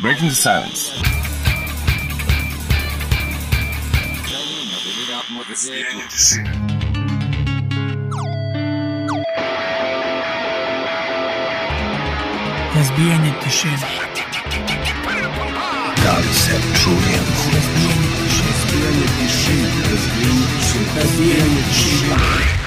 Breaking the silence. Razbijanje tišine. Razbijanje tišine. Da li se čujemo? Razbijanje tišine. Razbijanje tišine.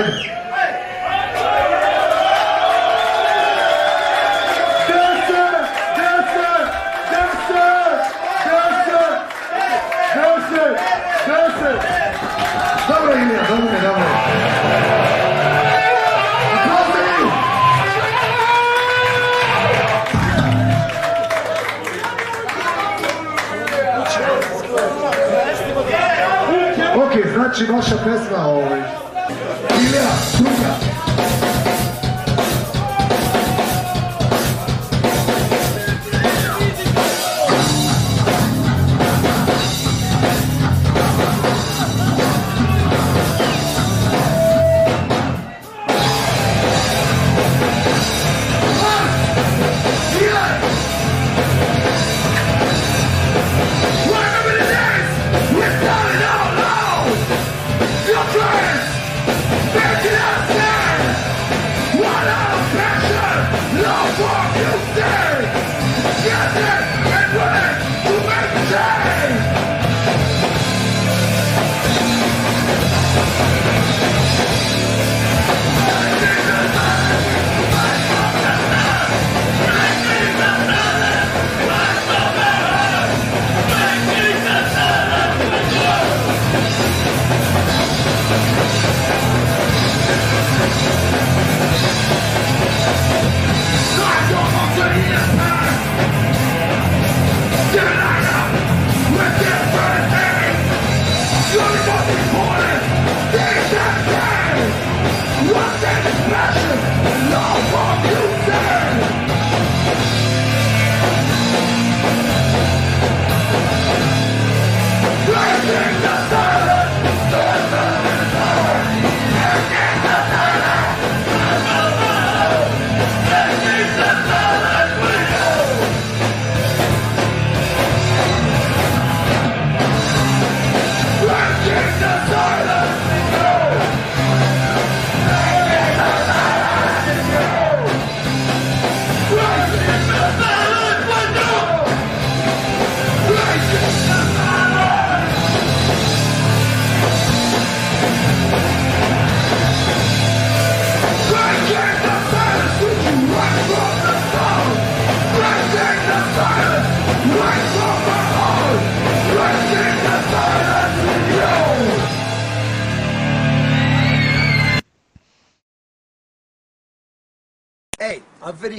Biden.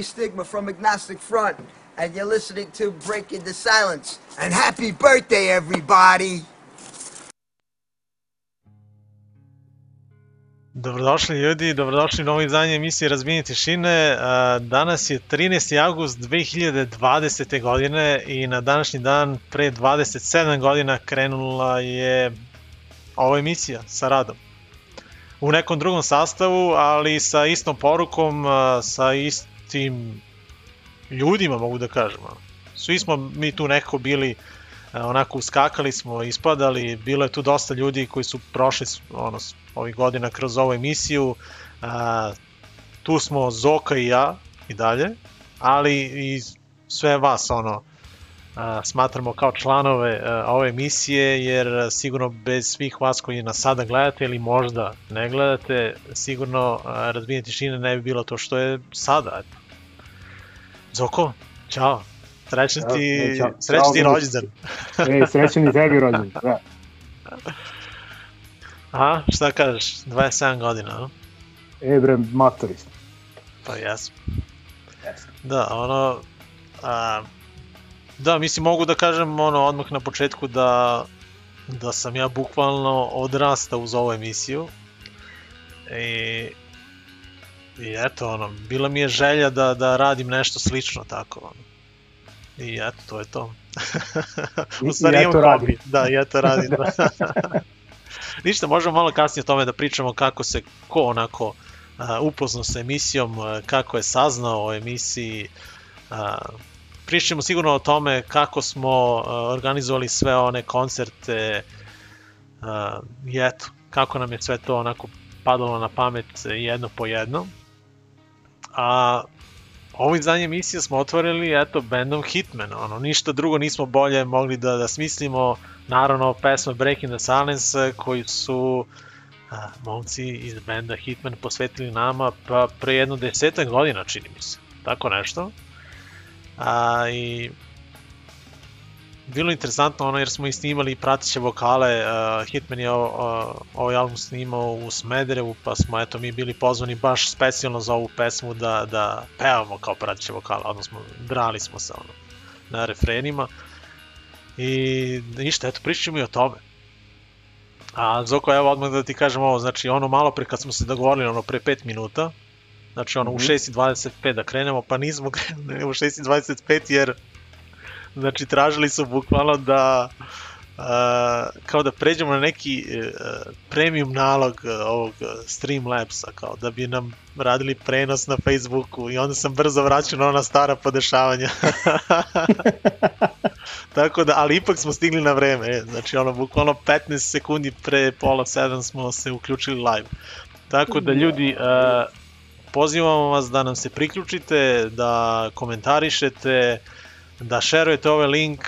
Stigma from Agnostic Front, and you're listening to Breaking the Silence. And happy birthday, everybody! Dobrodošli ljudi, dobrodošli u novo izdanje emisije Razbijenje tišine. Danas je 13. august 2020. godine i na današnji dan pre 27 godina krenula je ova emisija sa radom. U nekom drugom sastavu, ali sa istom porukom, sa istim ljudima, mogu da kažem. Svi smo mi tu nekako bili e, onako uskakali smo, ispadali, bilo je tu dosta ljudi koji su prošli ono, ovih godina kroz ovu emisiju, a, tu smo Zoka i ja i dalje, ali i sve vas ono, a, smatramo kao članove a, ove emisije, jer sigurno bez svih vas koji nas sada gledate ili možda ne gledate, sigurno a, razbijenje tišine ne bi bilo to što je sada. Eto. Zoko, čao. Srećan Ćao, ti, e, ćao. srećan ti rođendan. Ej, srećan i tebi rođen. Da. Aha, šta kažeš? 27 godina, a? E, bre, matori smo. Pa jesmo. Jesmo. Da, ono... A, da, mislim, mogu da kažem ono, odmah na početku da, da sam ja bukvalno odrastao uz ovu emisiju. I, I eto, ono, bila mi je želja da, da radim nešto slično tako. Ono. I eto, to je to. U stvari imam radim. hobi. Da, i eto radim. Da. Ništa, možemo malo kasnije o tome da pričamo kako se ko onako a, upoznao sa emisijom, a, kako je saznao o emisiji. A, pričamo sigurno o tome kako smo a, organizovali sve one koncerte a, i eto, kako nam je sve to onako padalo na pamet jedno po jedno. A ovo izdanje emisije smo otvorili eto bandom Hitman, ono ništa drugo nismo bolje mogli da, da smislimo, naravno pesma Breaking the Silence eh, koju su a, momci iz benda Hitman posvetili nama pa pre jedno desetak godina čini mi se, tako nešto. A, i bilo interesantno ono jer smo i snimali prateće vokale, uh, Hitman je o, o, ovaj album snimao u Smederevu, pa smo eto mi bili pozvani baš specijalno za ovu pesmu da, da pevamo kao prateće vokale, odnosno drali smo se ono, na refrenima. I ništa, eto pričamo i o tome. A Zoko, evo odmah da ti kažem ovo, znači ono malo pre kad smo se dogovorili, ono pre 5 minuta, znači ono u Mhm. 6.25 da krenemo, pa nismo krenuli u 6.25 jer znači tražili su bukvalno da uh, kao da pređemo na neki uh, premium nalog uh, ovog uh, Streamlabsa, kao da bi nam radili prenos na Facebooku i onda sam brzo vraćao na ona stara podešavanja. Tako da, ali ipak smo stigli na vreme, e, znači ono, bukvalno 15 sekundi pre pola 7 smo se uključili live. Tako da ljudi, uh, pozivamo vas da nam se priključite, da komentarišete, da šerujete ovaj link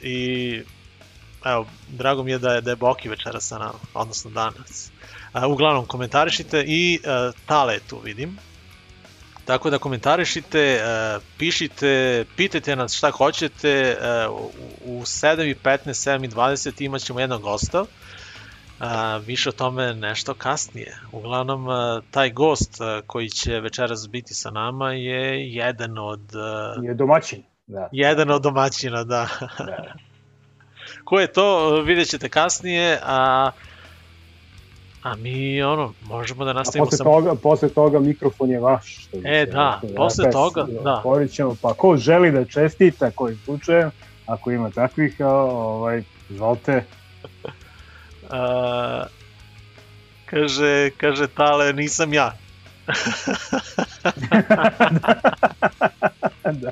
i evo, drago mi je da je, da je Boki večera sa nama, odnosno danas. Uh, uglavnom, komentarišite i uh, Tale tu vidim. Tako da komentarišite, uh, pišite, pitajte nas šta hoćete, uh, u 7.15, 7.20 imat ćemo jednog gosta, A, više o tome nešto kasnije. Uglavnom, a, taj gost a, koji će večeras biti sa nama je jedan od a, Je domaćin. Da. jedan od domaćina, da. da. Ko je to, vidjet ćete kasnije, a a mi ono, možemo da A nastavimo posle sa... toga, posle toga mikrofon je vaš. Što E, se da, reklo, posle toga, da. otvorit ćemo, pa ko želi da čestita, kojim slučajem, ako ima takvih, a, ovaj, izvolite. a, kaže, kaže Tale, nisam ja. da.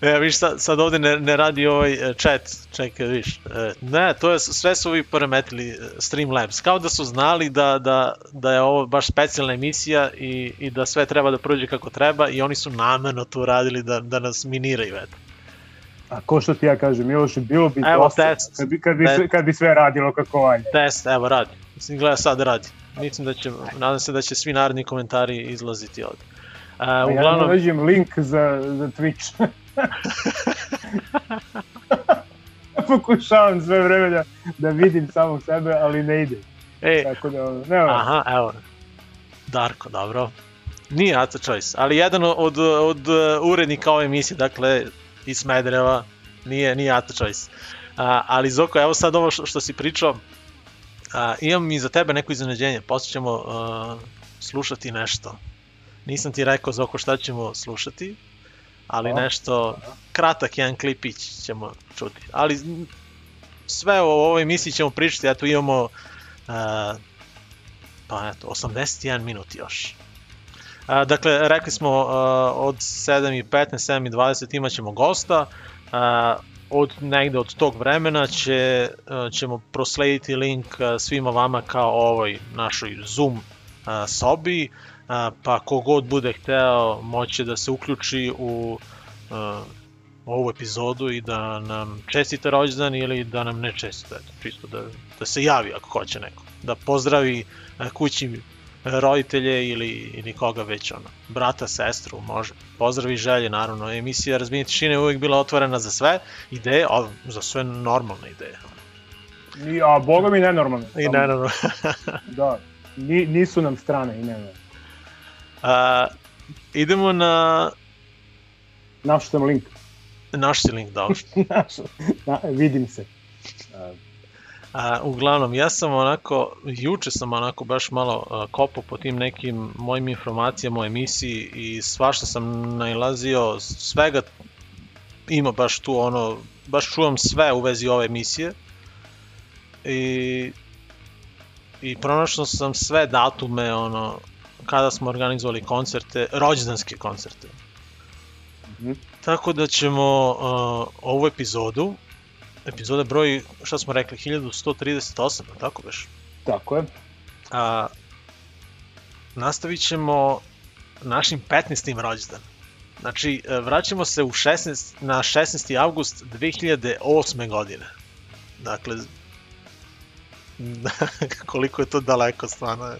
E, viš, sad, sad ovde ne, ne radi ovaj e, chat, čekaj, viš. E, ne, to je, sve su ovi poremetili e, Streamlabs. Kao da su znali da, da, da je ovo baš specijalna emisija i, i da sve treba da prođe kako treba i oni su namerno to radili da, da nas miniraju, eto. A ko što ti ja kažem, Miloše, bilo bi Evo, dosta test. kad bi, kad, bi Test. sve, kad bi sve radilo kako valja. Test, evo, radi. Mislim, gleda sad radi. Mislim da će, nadam se da će svi naredni komentari izlaziti ovde. A ja ne uglavnom, nađem link za, za Twitch. Pokušavam sve vreme da, da vidim samog sebe, ali ne ide. e, Tako da, nema. Aha, evo. Darko, dobro. Nije Aca Choice, ali jedan od, od urednika ove emisije, dakle, iz Smedereva, nije, nije Aca Choice. A, ali Zoko, evo sad ovo što, što si pričao, a, imam i za tebe neko iznenađenje, posle ćemo a, slušati nešto. Nisam ti rekao Zoko šta ćemo slušati, ali A, nešto, kratak jedan klipić ćemo čuti. Ali sve o ovoj emisiji ćemo pričati, eto imamo a, pa eto, 81 minut još. A, dakle, rekli smo a, od 7.15, 7.20 imat ćemo gosta. A, od negde od tog vremena će, uh, ćemo proslediti link uh, svima vama kao ovoj našoj Zoom uh, sobi, uh, pa kogod bude hteo moće da se uključi u uh, ovu epizodu i da nam čestite rođendan ili da nam ne čestite, čisto da, da se javi ako hoće neko, da pozdravi uh, kući roditelje ili, ili koga već ono, brata, sestru, može. Pozdravi želje, naravno. Emisija Razbijenje tišine je uvijek bila otvorena za sve ideje, ali za sve normalne ideje. I, a boga mi nenormalno. I naravno. Da, ni, nisu nam strane i nenormalne. A, idemo na Naš sam link. naš si link dao. Naš, na, vidim se. A, A, uglavnom, ja sam onako, juče sam onako baš malo a, kopao po tim nekim mojim informacijama o emisiji i svašta sam nailazio, svega ima baš tu ono, baš čuvam sve u vezi ove emisije i, i pronašao sam sve datume ono, kada smo organizovali koncerte, rođendanske koncerte. Mhm. Tako da ćemo uh, ovu epizodu, epizoda broj, šta smo rekli, 1138, je li tako beš? tako je. A, nastavit ćemo našim 15. rođendan. Znači, e, vraćamo se u 16, na 16. avgust 2008. godine. Dakle, koliko je to daleko stvarno.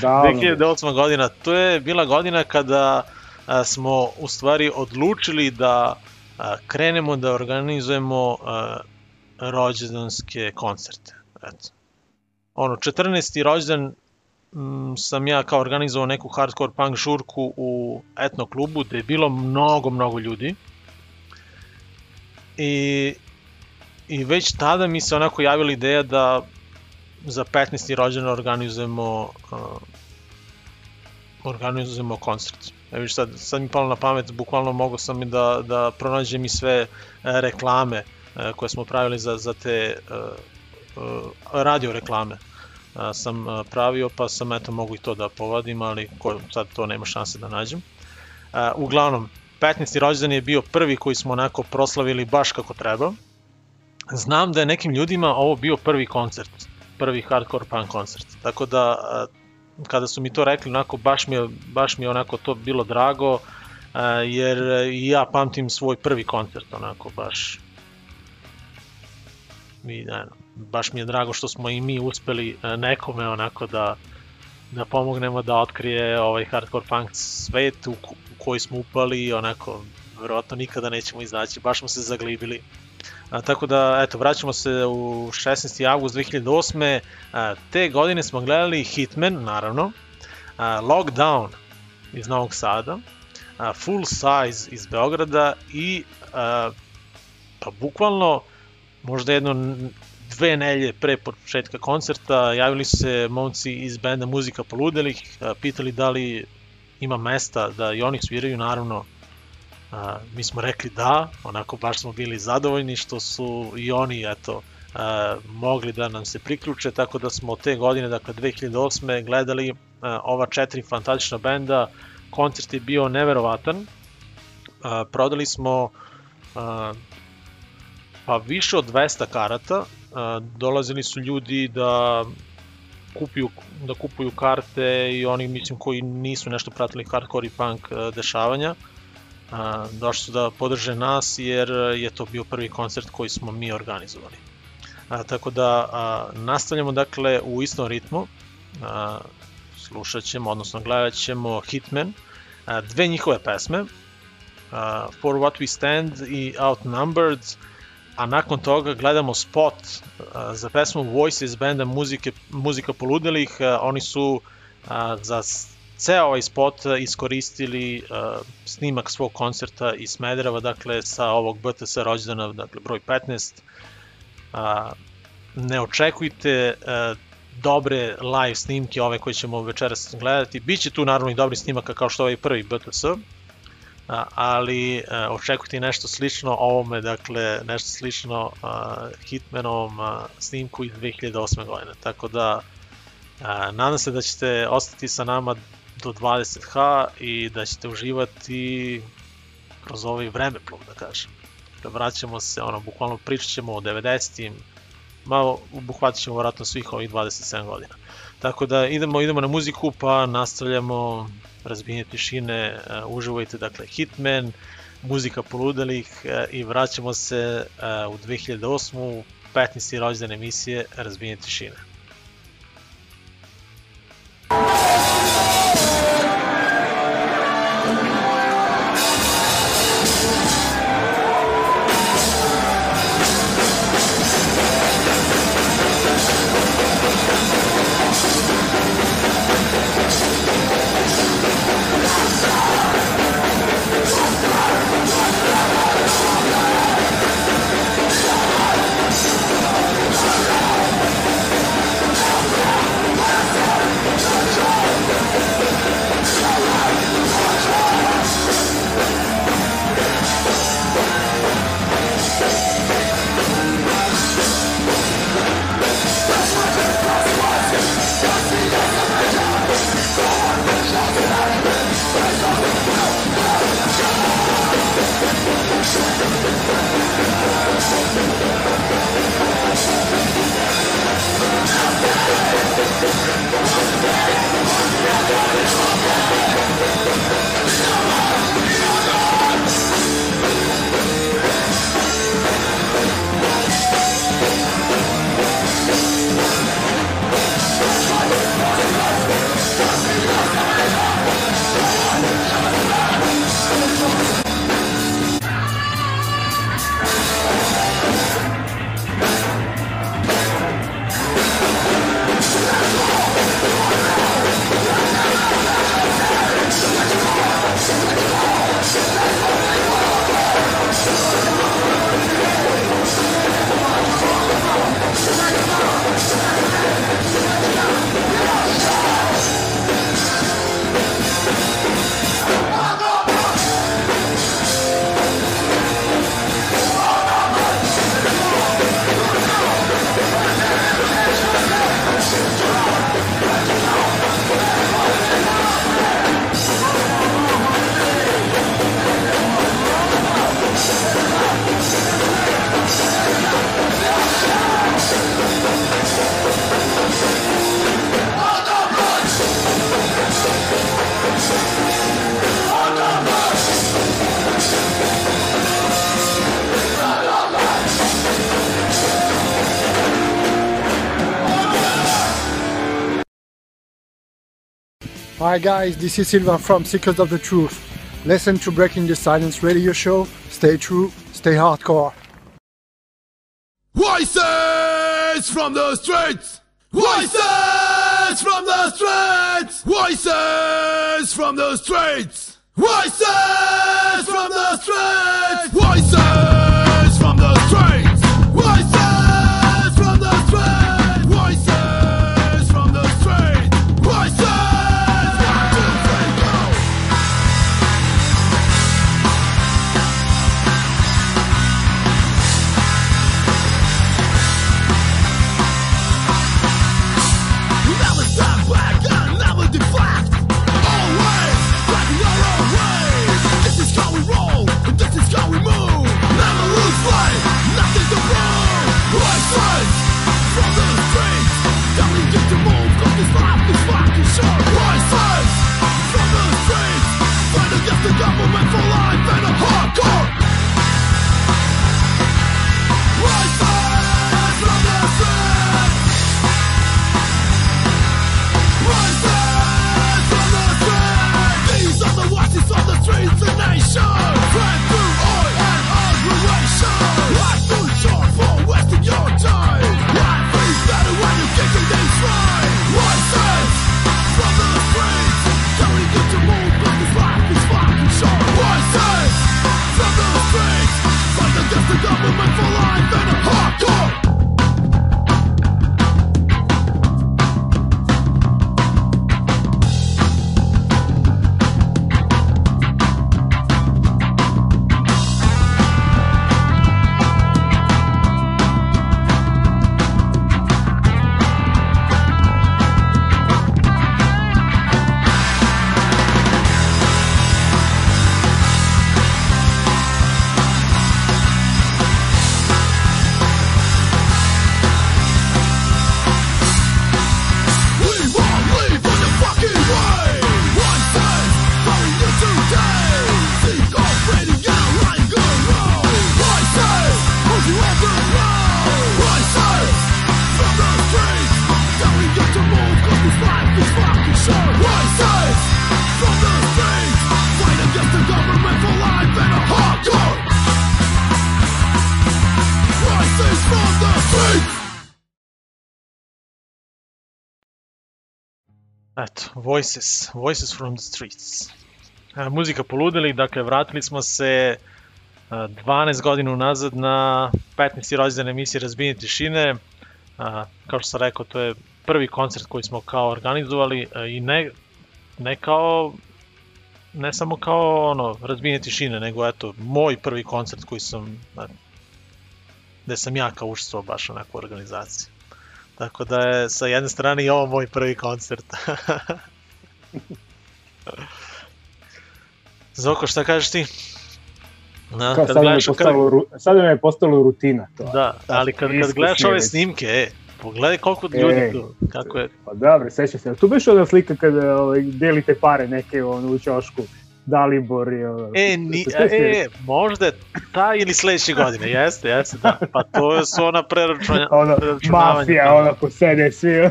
Da, 2008. godina, to je bila godina kada a, smo u stvari odlučili da a, krenemo da organizujemo a, rođendanske koncerte. Eto. Ono, 14. rođendan m, sam ja kao organizovao neku hardcore punk žurku u etno klubu gde je bilo mnogo, mnogo ljudi. I, I već tada mi se onako javila ideja da za 15. rođendan organizujemo uh, organizujemo koncert. Evo viš sad, sad mi palo na pamet, bukvalno mogao sam i da, da pronađem i sve e, reklame e, koje smo pravili za, za te e, radio reklame sam pravio, pa sam eto mogu i to da povadim, ali ko, sad to nema šanse da nađem. Uglavnom, 15. rođendan je bio prvi koji smo onako proslavili baš kako treba. Znam da je nekim ljudima ovo bio prvi koncert, prvi hardcore punk koncert. Tako da kada su mi to rekli, onako baš mi je, baš mi je onako to bilo drago, jer i ja pamtim svoj prvi koncert, onako baš mi, ne, baš mi je drago što smo i mi uspeli e, nekome onako da da pomognemo da otkrije ovaj hardcore punk svet u, u koji smo upali i onako verovatno nikada nećemo izaći, baš smo se zaglibili. A, tako da, eto, vraćamo se u 16. avgust 2008. A, te godine smo gledali Hitman, naravno, a, Lockdown iz Novog Sada, a, Full Size iz Beograda i a, pa bukvalno možda jedno dve nelje pre početka koncerta javili su se momci iz benda Muzika Poludelih, pitali da li ima mesta da i oni sviraju, naravno a, mi smo rekli da, onako baš smo bili zadovoljni što su i oni eto a, mogli da nam se priključe, tako da smo te godine, dakle 2008. gledali a, ova četiri fantastična benda, koncert je bio neverovatan, a, prodali smo a, pa više od 200 karata, a, dolazili su ljudi da kupuju, da kupuju karte i oni mislim koji nisu nešto pratili hardcore i punk a, dešavanja. A, došli su da podrže nas jer je to bio prvi koncert koji smo mi organizovali. A, tako da a, nastavljamo dakle u istom ritmu. A, slušat ćemo, odnosno gledat ćemo Hitman, a, dve njihove pesme, a, For What We Stand i Outnumbered, a nakon toga gledamo spot a, za pesmu Voices benda muzike, Muzika Poludelih. A, oni su a, za ceo ovaj spot a, iskoristili a, snimak svog koncerta iz Smedereva, dakle sa ovog BTS rođendana, dakle broj 15. A, ne očekujte a, dobre live snimke ove koje ćemo večeras gledati. Biće tu naravno i dobri snimaka kao što ovaj prvi BTS, a, ali a, očekujte nešto slično ovome, dakle nešto slično a, Hitmanovom a, snimku iz 2008. godine. Tako da a, nadam se da ćete ostati sa nama do 20h i da ćete uživati kroz ovaj vremeplov, da kažem. vraćamo se, ono, bukvalno pričat ćemo o 90-im, malo obuhvatit ćemo vratno svih ovih 27 godina. Tako da idemo, idemo na muziku, pa nastavljamo razbijenje tišine, uh, uživajte, dakle, Hitman, muzika poludelih uh, i vraćamo se uh, u 2008. 15. rođendan emisije Razbijenje tišine. Hi guys, this is Silvan from Seekers of the Truth. Listen to Breaking the Silence radio show. Stay true, stay hardcore. Voices from the streets! Voices from the streets! Voices from the streets! Voices from the streets! Voices from the streets! Against the government for life Eto, Voices, Voices from the Streets. E, muzika poludeli, dakle, vratili smo se e, 12 godina unazad na 15. rođendan emisije Razbijenje tišine. A, kao što sam rekao, to je prvi koncert koji smo kao organizovali e, i ne, ne kao ne samo kao ono razbijenje tišine, nego eto moj prvi koncert koji sam e, gde sam ja kao učestvovao baš u nekoj organizaciji. Tako da je sa jedne strane i ovo moj prvi koncert. Zoko, šta kažeš ti? Na, Kao kad sad, gledaš, kad, postalo, ru- sada mi je postalo rutina to. da, ali kad, kad gledaš ove snimke, e, pogledaj koliko ljudi Ej. tu, kako je, Pa dobro, seća se. Tu biš ona slika kada ovaj, delite pare neke ono, u ćošku. Dalibor ono. E, ni, e, možda je ta ili sledeće godine, jeste, jeste, da. Pa to su ona preračunja, ono, preračunavanja. mafija, da. ono, ko sede svi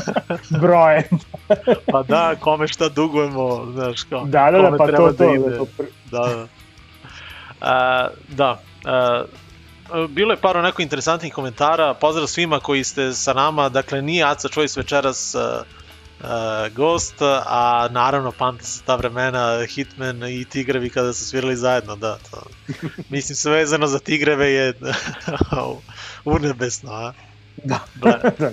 broje. Pa da, kome šta dugujemo, znaš, kao, Da, da, da, pa to, to, da ide. da, to pr- Da, da. A, da. A, bilo je par onako interesantnih komentara, pozdrav svima koji ste sa nama, dakle nije Aca Choice večeras a, a, gost, a naravno pamte se ta vremena Hitman i Tigrevi kada su svirali zajedno, da, to. Mislim sve vezano za Tigreve je urnebesno, a? Da. Da, da.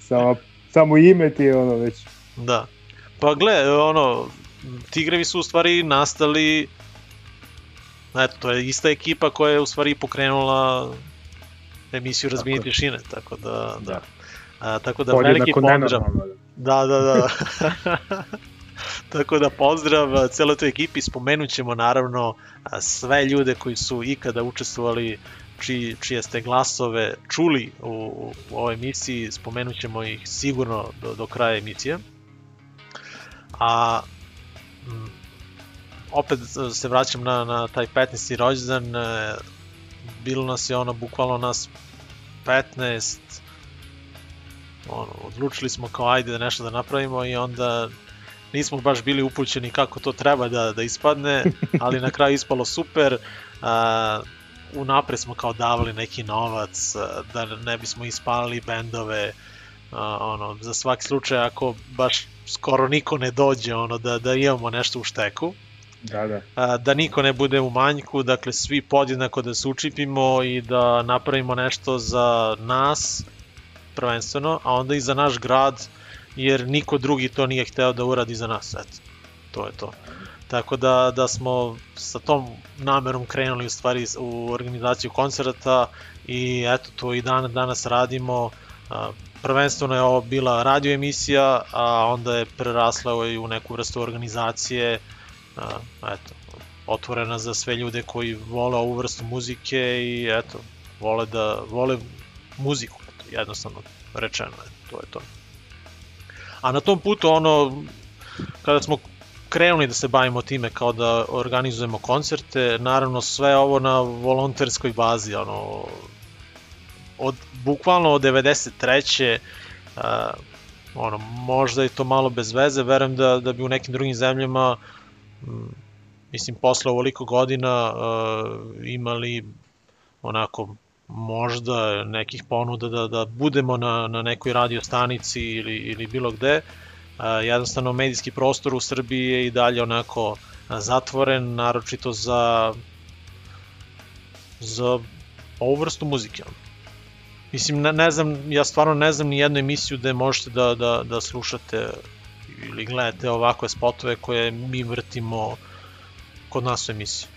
Samo, samo ime ti je ono već. Da. Pa gle, ono, Tigrevi su u stvari nastali Eto, to je ista ekipa koja je u stvari pokrenula emisiju Razbijenje tišine, tako da, da. Da. A, tako da Podjednako veliki pozdrav. nenormalno. Da, da, da. tako da pozdrav celoj toj ekipi, spomenut ćemo naravno sve ljude koji su ikada učestvovali čiji, čije ste glasove čuli u, u ovoj emisiji, spomenut ćemo ih sigurno do, do kraja emisije. A m, opet se vraćam na, na taj 15. rođendan, e, bilo nas je ono, bukvalno nas 15, ono, odlučili smo kao ajde da nešto da napravimo i onda nismo baš bili upućeni kako to treba da, da ispadne, ali na kraju ispalo super. A, unapred smo kao davali neki novac a, da ne bismo ispalili bendove a, ono, za svaki slučaj ako baš skoro niko ne dođe ono da, da imamo nešto u šteku Da, da. a, da niko ne bude u manjku, dakle svi podjednako da se učipimo i da napravimo nešto za nas prvenstveno, a onda i za naš grad, jer niko drugi to nije hteo da uradi za nas, eto, to je to. Tako da, da smo sa tom namerom krenuli u stvari u organizaciju koncerta i eto to i dan danas radimo. Prvenstveno je ovo bila radio emisija, a onda je prerasla i u neku vrstu organizacije eto, otvorena za sve ljude koji vole ovu vrstu muzike i eto, vole da vole muziku, jednostavno rečeno, eto, to je to. A na tom putu ono, kada smo krenuli da se bavimo time kao da organizujemo koncerte, naravno sve ovo na volonterskoj bazi, ono, od, bukvalno od 93. Uh, ono, možda je to malo bez veze, verujem da, da bi u nekim drugim zemljama m, mislim, posle ovoliko godina uh, imali onako možda nekih ponuda da, da budemo na, na nekoj radio stanici ili, ili bilo gde. Uh, jednostavno medijski prostor u Srbiji je i dalje onako zatvoren, naročito za za ovu vrstu muzike. Mislim, ne, ne znam, ja stvarno ne znam ni jednu emisiju gde možete da, da, da slušate ili gledate ovakve spotove koje mi vrtimo kod nas u emisiji.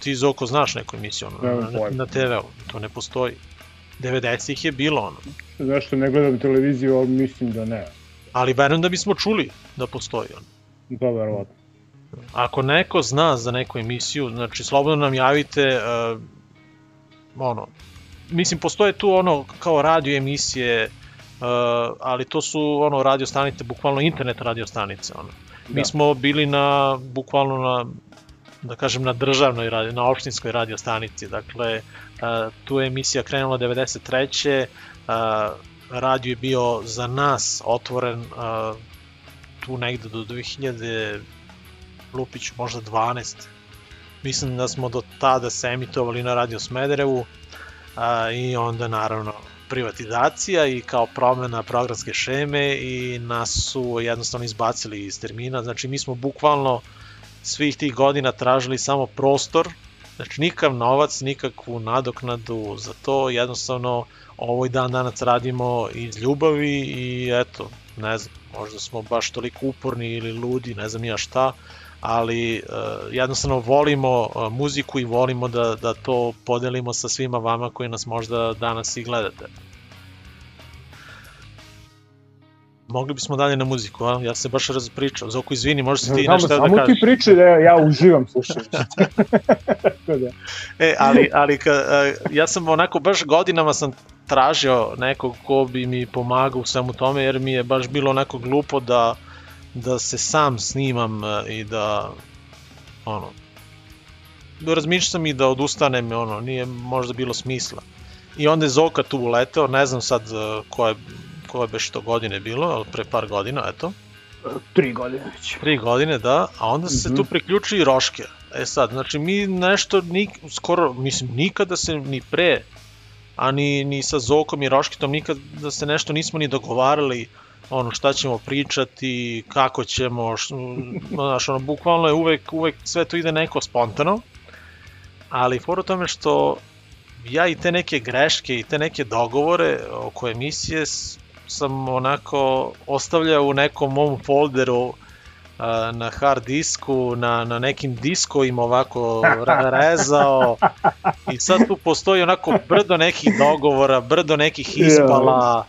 Ti Zoko znaš neku emisiju ono, na, pojma. na TV-u, to ne postoji. 90 ih je bilo ono. Zašto ne gledam televiziju, ali mislim da ne. Ali verujem da bismo čuli da postoji ono. To verovatno. Ako neko zna za neku emisiju, znači slobodno nam javite uh, ono, mislim postoje tu ono kao radio emisije uh, ali to su ono radio stanice, bukvalno internet radio stanice ono. Mi Da. smo bili na bukvalno na da kažem na državnoj radio, na opštinskoj radio stanici. Dakle, uh, tu je emisija krenula 93. Uh, radio je bio za nas otvoren uh, tu negde do 2000 Lupić možda 12. Mislim da smo do tada se emitovali na Radio Smederevu i onda naravno privatizacija i kao promena programske šeme i nas su jednostavno izbacili iz termina. Znači mi smo bukvalno svih tih godina tražili samo prostor, znači nikav novac, nikakvu nadoknadu za to, jednostavno ovoj dan danas radimo iz ljubavi i eto, ne znam, možda smo baš toliko uporni ili ludi, ne znam nija šta, ali uh, jednostavno volimo uh, muziku i volimo da, da to podelimo sa svima vama koji nas možda danas i gledate. Mogli bismo dalje na muziku, a? Ja se baš razpričao. Zoko, izvini, si ti Samo, nešto da samo kažeš. ti priči da ja uživam slušajući. Da. E, ali, ali ka, e, ja sam onako baš godinama sam tražio nekog ko bi mi pomagao u svemu tome, jer mi je baš bilo onako glupo da, da se sam snimam e, i da, ono, razmišljam sam i da odustanem, ono, nije možda bilo smisla. I onda je Zoka tu uleteo, ne znam sad e, koje, koje beš to godine bilo, ali pre par godina, eto. Tri godine već. Tri godine, da, a onda se Mhm. tu priključi i Roške. E sad, znači mi nešto, nik, skoro, mislim, nikada se ni pre, a ni, ni sa Zokom i Roškitom nikad da se nešto nismo ni dogovarali, ono šta ćemo pričati, kako ćemo, š, znaš, ono, bukvalno je uvek, uvek sve to ide neko spontano, ali fora u tome što ja i te neke greške i te neke dogovore oko emisije sam onako ostavljao u nekom mom folderu a, na hard disku, na, na nekim diskovima ovako re- rezao. I sad tu postoji onako brdo nekih dogovora, brdo nekih ispala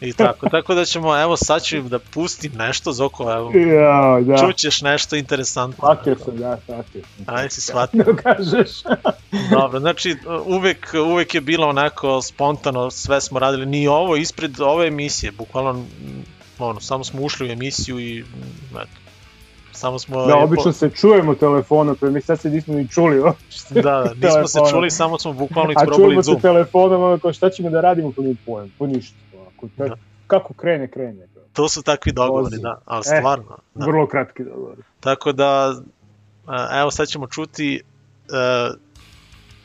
i tako. Tako da ćemo, evo sad ću da pustim nešto, Zoko, evo, Ja, da. čućeš nešto interesantno. Shvatio sam, da, shvatio sam. Ajde si shvatio. Da kažeš. Dobro, znači uvek, uvek je bilo onako spontano, sve smo radili, ni ovo ispred ove emisije, bukvalno ono, samo smo ušli u emisiju i eto, samo smo... Da, obično se čujemo telefonom, pa mi sad se nismo ni čuli uopšte. Da, da, nismo se čuli, samo smo bukvalno A isprobali čujemo Zoom. se telefonom, ono kao šta ćemo da radimo, pa nije pojem, po ništa. Ako, Da. Kako krene, krene. To su takvi dogovori, Vozi. da, ali E, stvarno. Da. Vrlo kratki dogovor. Tako da, a, evo sad ćemo čuti e,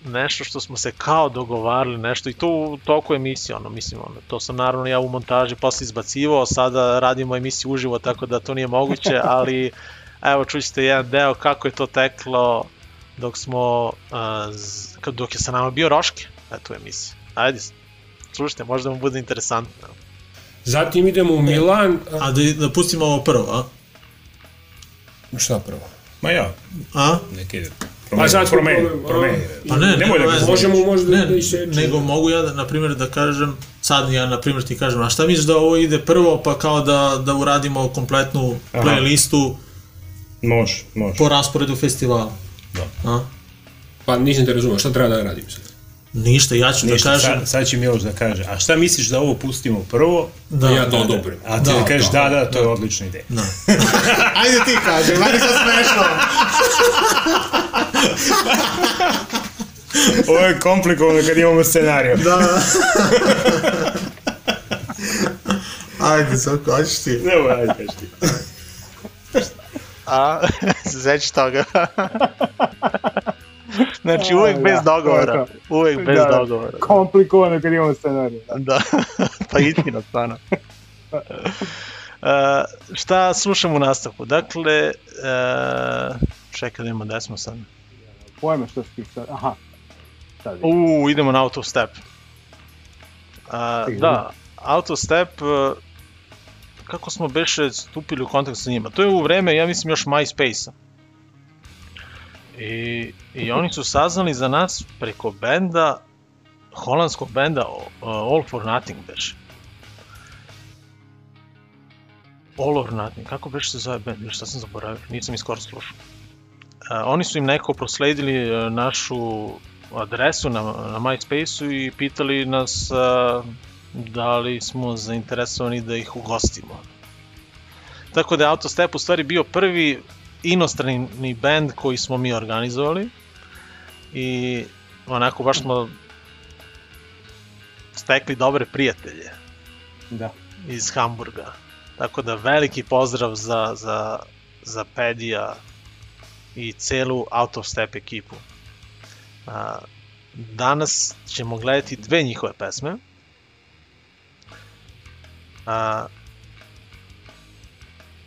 nešto što smo se kao dogovarali, nešto i to u toku emisije, ono, mislim, ono, to sam naravno ja u montaži posle izbacivao, sada radimo emisiju uživo, tako da to nije moguće, ali evo čućete jedan deo kako je to teklo dok smo, kad- dok je sa nama bio Roške, eto u emisiji. Ajde, slušajte, možda vam bude interesantno. Zatim idemo u Milan. A da, da pustimo ovo prvo, a? Šta prvo? Ma ja, A? nek ide. Pa sad promeni, promeni. Pa ne, Nemoj da ga veze. Možemo možda ne, da iseče. nego mogu ja, da, na primjer, da kažem, sad ja, na primjer, ti kažem, a šta misliš da ovo ide prvo, pa kao da, da uradimo kompletnu Aha. playlistu Može, može. po rasporedu festivala? Da. A? Pa nisam te razumio, šta treba da radim sad? Ništa, ja ću Ništa, da kažem, sad, sad će Miloš da kaže, a šta misliš da ovo pustimo prvo? da, ja to da, odobrim. A ti Da, da, kažeš da, da, da, to je odlična ideja. da. Ajde ti kaži, meni to smešno. Ovo je komplikovano kad imamo scenariju. Da. Ajde, Soko, hoćeš ti. Evo, ajde, kaži ti. A, zeći toga. Znači, uvek bez Da, dogovora. Uvek bez Da, da. dogovora. Komplikovano kad imamo scenarij. Da. Da, pa istina, stvarno. Uh, šta slušam u nastavku? Dakle, uh, čekaj da imamo gde smo sad. Pojma što si sad. Aha. Sad. U, idemo na autostep. Uh, Stiže. da, autostep, uh, kako smo beše stupili u kontakt sa njima? To je u vreme, ja mislim, još MySpace-a. I, I oni su saznali za nas preko benda, holandskog benda All for Nothing beše. All or Nothing, kako beše se zove band, šta sam zaboravio, nisam ih skoro slušao. Uh, oni su im neko prosledili uh, našu adresu na, na MySpace-u i pitali nas uh, da li smo zainteresovani da ih ugostimo. Tako da je Autostep u stvari bio prvi inostrani band koji smo mi organizovali i onako baš smo stekli dobre prijatelje Da. iz Hamburga. Tako da veliki pozdrav za, za, za Pedija i celu Autostep ekipu. A, danas ćemo gledati dve njihove pesme. A,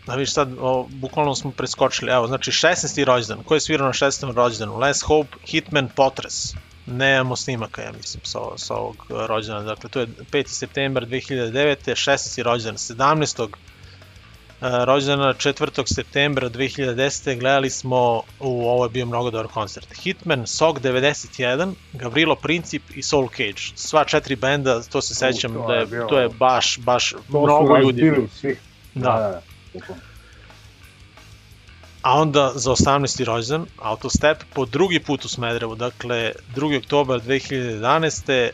da vidiš sad, o, bukvalno smo preskočili, evo, znači 16. rođendan, ko je svirao na 16. rođendanu? Les Hope, Hitman, Potres. Nemamo snimaka, ja mislim, sa, sa ovog rođendana, dakle, to je 5. septembar 2009. 16. rođendan, 17. e, rođendana 4. septembra 2010. gledali smo, u ovo je bio mnogo dobar koncert, Hitman, SOG 91, Gavrilo Princip i Soul Cage. Sva četiri benda, to se sećam, to da je to je baš, baš To su mnogo ljudi. razbili bilo. Svi. Da. da, da. A onda za 18. rođendan Autostep po drugi put u Smederevu, dakle 2. oktobar 2011.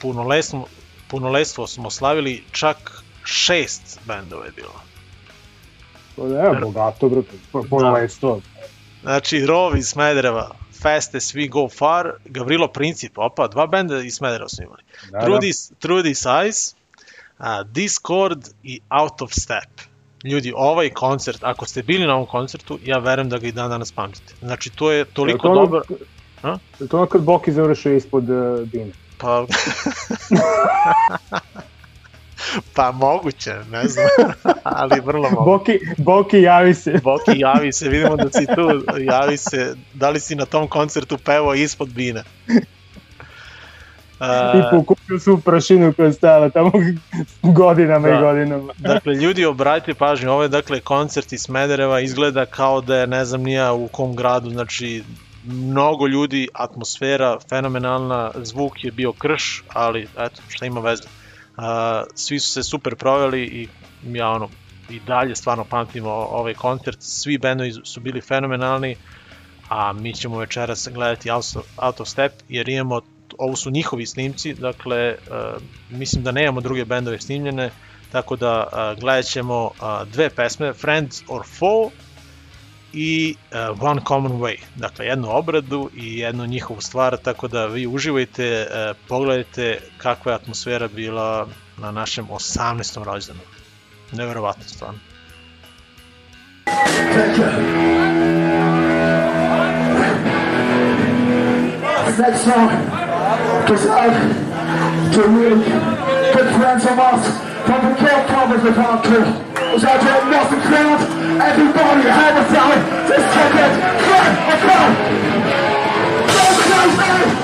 Punoletstvo, punoletstvo smo slavili čak šest bendova je bilo. To je evo, bogato, brate. Ponolestvo. Znači Rov iz Smedereva, Fast as We Go Far, Gavrilo Princip, opa, dva benda iz Smedereva su imali. Da, da. Trudy, Trudy Size, a, Discord i Out of Step. Ljudi, ovaj koncert, ako ste bili na ovom koncertu, ja verujem da ga i dan danas pamtite. Znači, to je toliko to ono- dobar... A? Je to ono kad Boki završio ispod uh, Dine? Pa... pa moguće, ne znam, ali vrlo moguće. Boki, Boki, javi se. Boki, javi se, vidimo da si tu, javi se, da li si na tom koncertu pevao ispod bine? I pokupio su prašinu koja je stajala tamo godinama Da. i godinama. Dakle, ljudi, obratite pažnju, ovo je dakle koncert iz Smedereva, izgleda kao da je ne znam nija u kom gradu, znači mnogo ljudi, atmosfera fenomenalna, zvuk je bio krš, ali eto, šta ima veze. Uh, svi su se super proveli i ja ono, i dalje stvarno pamtimo ovaj koncert, svi bendovi su bili fenomenalni, a mi ćemo večeras gledati Out of Step jer imamo, ovo su njihovi snimci, dakle uh, mislim da nemamo druge bendove snimljene, tako da uh, gledat ćemo uh, dve pesme, Friends or Foe i One Common Way, dakle jednu obradu i jednu njihovu stvar, tako da vi uživajte, pogledajte kakva je atmosfera bila na našem 18. rođendanu. Neverovatno stvarno. Next song goes out to really good friends of us from the Kill Covers of our crew. Goes out to the Nelson crowd. Everybody, have a sound. Just check it. Cry, a cry. Go crazy!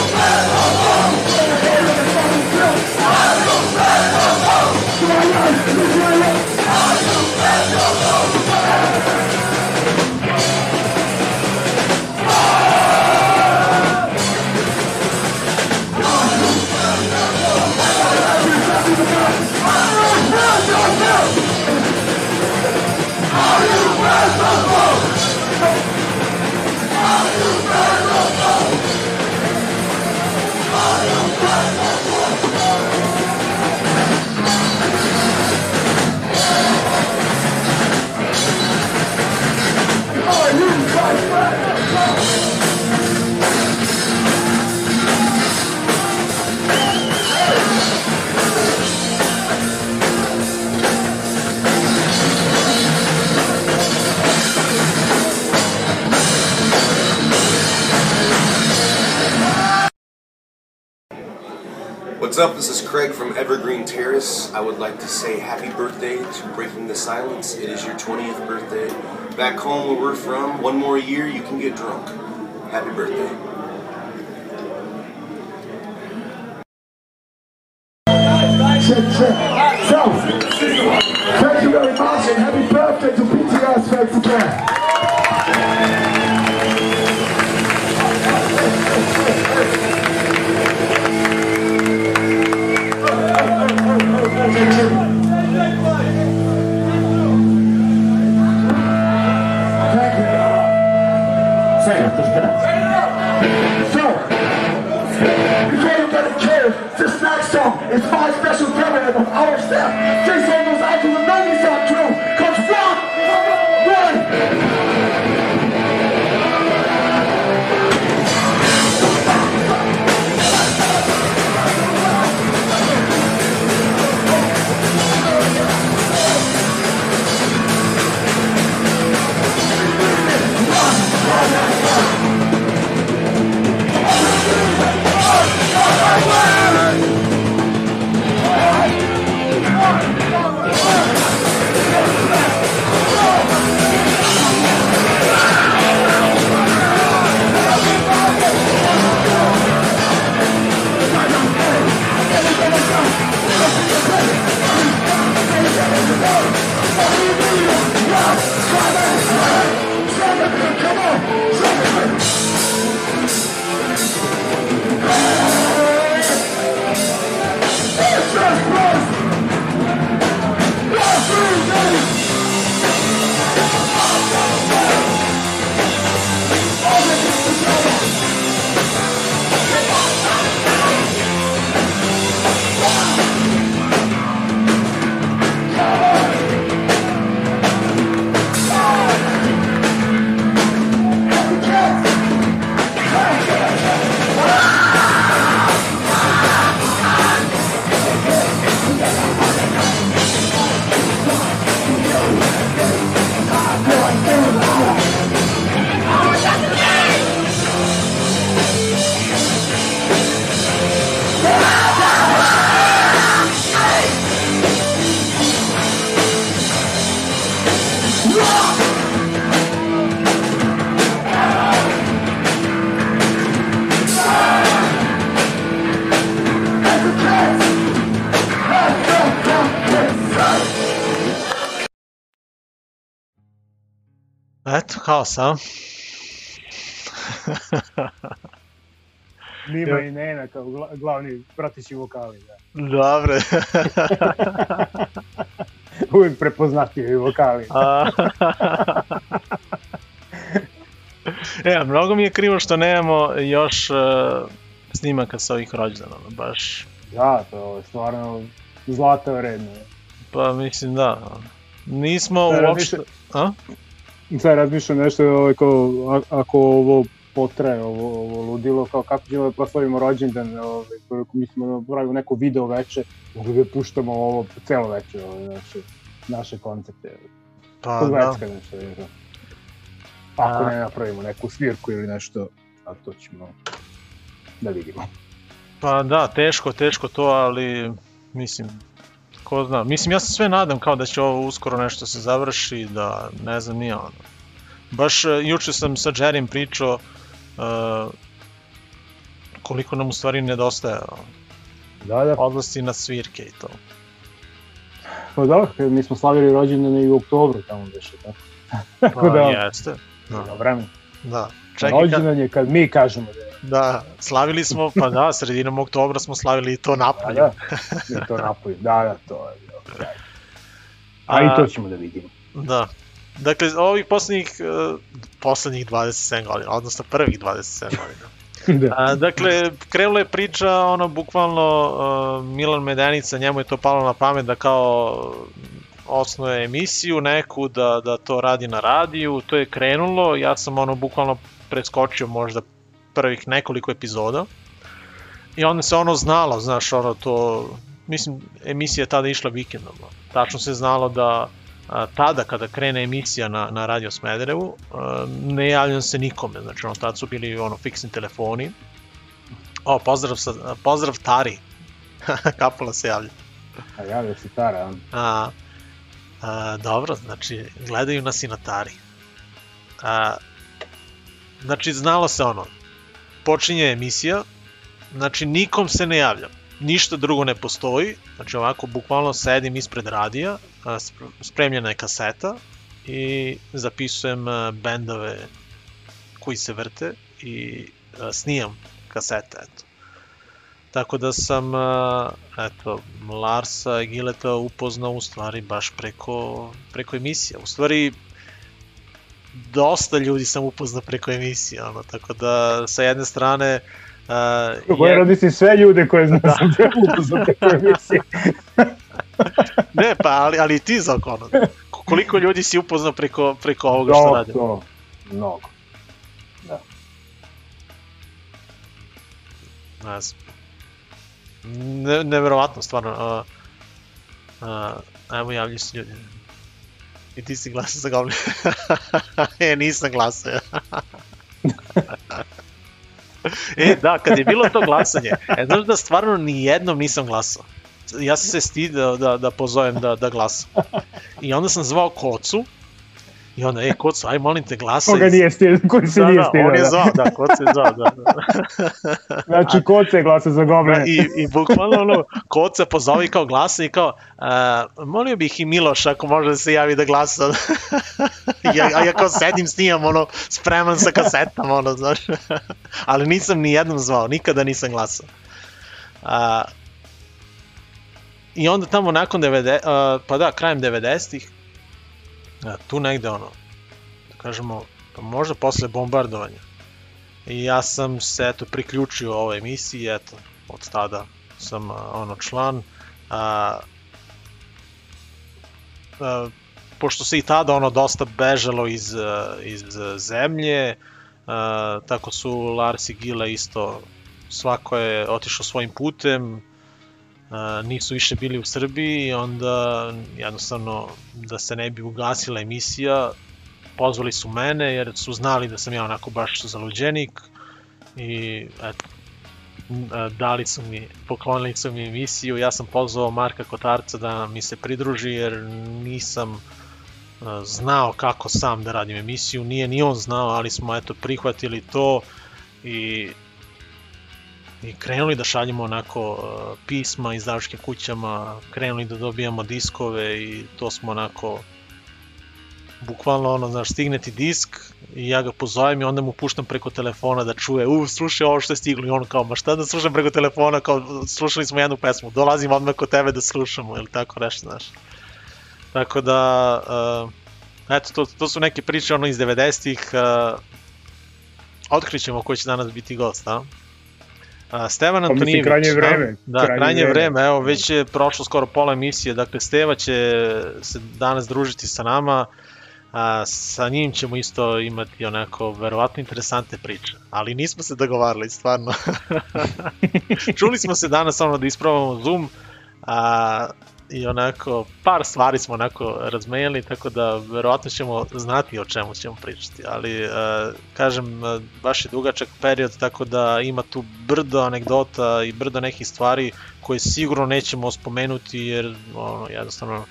up? This is Craig from Evergreen Terrace. I would like to say happy birthday to Breaking the Silence. It is your 20th birthday. Back home where we're from, one more year you can get drunk. Happy birthday. Sam. Nima i Nena kao gla- glavni prateći vokali. Da. Dobre. Uvijek prepoznatljivi vokali. E, mnogo mi je krivo što nemamo još uh, snimaka sa ovih rođendana, baš, Da, to je stvarno zlata vredno. pa mislim da. Nismo Da, uopšte... A? Sad razmišljam nešto, ovaj, kao, ako ovo potraje, ovo, ovo ludilo, kao kako ćemo da proslavimo rođendan, ovaj, koji mislimo da pravimo neko video veče, mogli da puštamo ovo celo veče, ovaj, naše, naše koncepte. Pa Kod da. Vecka nešto, je to. Ako A. ne napravimo neku svirku ili nešto, a to ćemo da vidimo. Pa da, teško, teško to, ali mislim, ko zna. Mislim, ja se sve nadam kao da će ovo uskoro nešto se završi, da ne znam, nije ono. Baš e, juče sam sa Jerim pričao uh, koliko nam u stvari nedostaje Da, da. odlasti na svirke i to. Pa da, mi smo slavili rođendane i u oktobru tamo beše, tako. Tako Pa, da, jeste. Da. vreme. Da. Čekaj, kad, Rođendan je kad mi kažemo da je. Da, slavili smo, pa da, sredinom oktobra smo slavili i to Da, napolju. da, mi to napolju. Da, da, to je. bilo sjajno. A, i to ćemo da vidimo. Da. Dakle, ovih poslednjih, uh, poslednjih 27 godina, odnosno prvih 27 godina. da. A, dakle, krenula je priča, ono, bukvalno, uh, Milan Medenica, njemu je to palo na pamet da kao osnuje emisiju neku, da, da to radi na radiju, to je krenulo, ja sam ono bukvalno preskočio možda prvih nekoliko epizoda i onda se ono znalo, znaš, ono to, mislim, emisija je tada išla vikendom, tačno se znalo da a, tada kada krene emisija na, na Radio Smederevu, a, ne javljam se nikome, znači ono, tad su bili ono, fiksni telefoni. O, pozdrav, sa, pozdrav Tari, Kapula se javlja. A javlja se Tara. A, a, dobro, znači, gledaju nas i na Tari. A, znači, znalo se ono, počinje emisija, znači nikom se ne javljam, ništa drugo ne postoji, znači ovako bukvalno sedim ispred radija, spremljena je kaseta i zapisujem bendove koji se vrte i snijam kasete, eto. Tako da sam, eto, Larsa Gileta upoznao u stvari baš preko, preko emisija. U stvari, dosta ljudi sam upoznao preko emisije, ono, tako da sa jedne strane uh, Koje radi si sve ljude koje znam da. sam te upoznao preko emisije. ne, pa ali, ali ti za ono, koliko ljudi si upoznao preko, preko ovoga što Da, radim? to, mnogo. Ne znam. Ne, neverovatno, stvarno. Uh, uh, evo javljaju se ljudi. I ti si glasao za Goblin. e, nisam glasao. e, da, kad je bilo to glasanje, e, znaš da stvarno ni jednom nisam glasao. Ja sam se stidao da, da pozovem da, da glasam. I onda sam zvao Kocu, I onda, e, Kocu, aj molim te glasaj. Koga nije stio, koji se da, nije da, stio. on je zvao, da, Kocu je zvao, da. da. Znači, Koce je glasa za. Da, i, i bukvalno ono, Koca pozove kao glasa i kao, uh, molio bih i Miloš ako može da se javi da glasa. ja, a ja kao sedim, snimam, ono, spreman sa kasetama, ono, znaš. Ali nisam ni jednom zvao, nikada nisam glasao. Uh, I onda tamo nakon 90, uh, pa da, krajem 90-ih, uh, tu negde ono, da kažemo, pa možda posle bombardovanja, I ja sam se eto priključio ovoj emisiji, eto, od tada sam a, ono član. A, a, pošto se i tada ono dosta bežalo iz, a, iz zemlje, a, tako su Lars i Gila isto, svako je otišao svojim putem, a, nisu više bili u Srbiji i onda jednostavno da se ne bi ugasila emisija, pozvali su mene jer su znali da sam ja onako baš zaluđenik i eto, dali su mi, poklonili su mi emisiju, ja sam pozvao Marka Kotarca da mi se pridruži jer nisam znao kako sam da radim emisiju, nije ni on znao, ali smo eto prihvatili to i i krenuli da šaljemo onako uh, pisma izdavačkim kućama, krenuli da dobijamo diskove i to smo onako bukvalno ono, znaš, stigne ti disk i ja ga pozovem i onda mu puštam preko telefona da čuje, u, slušaj ovo što je stiglo i on kao, ma šta da slušam preko telefona, kao, slušali smo jednu pesmu, dolazim odmah kod tebe da slušamo ili tako nešto, znaš. Tako da, uh, eto, to, to su neke priče ono iz 90-ih, uh, otkrićemo ko će danas biti gost, a? A, Stevan Pa mislim, Antonijević. krajnje vreme, Da, krajnje krajnje, vreme. vreme. Evo, već je prošlo skoro pola emisije. Dakle, Steva će se danas družiti sa nama. A, sa njim ćemo isto imati onako verovatno interesantne priče. Ali nismo se dogovarali, stvarno. Čuli smo se danas ono da ispravamo Zoom. A, i onako, par stvari smo onako razmejali, tako da verovatno ćemo znati o čemu ćemo pričati, ali uh, kažem, uh, baš je dugačak period, tako da ima tu brdo anegdota i brdo nekih stvari koje sigurno nećemo spomenuti, jer ono, jednostavno uh,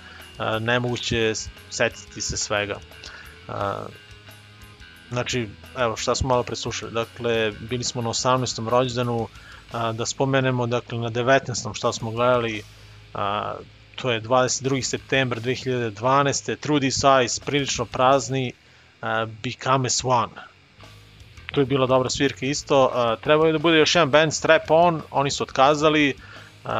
nemoguće setiti se svega. Znači, evo šta smo malo preslušali, dakle, bili smo na 18. rođendanu, da spomenemo, dakle, na 19. šta smo gledali, to je 22. september 2012. True This Eyes, prilično prazni, uh, Become as One. Tu je bila dobra svirka isto. Uh, trebao je da bude još jedan band, Strap On, oni su otkazali. Uh,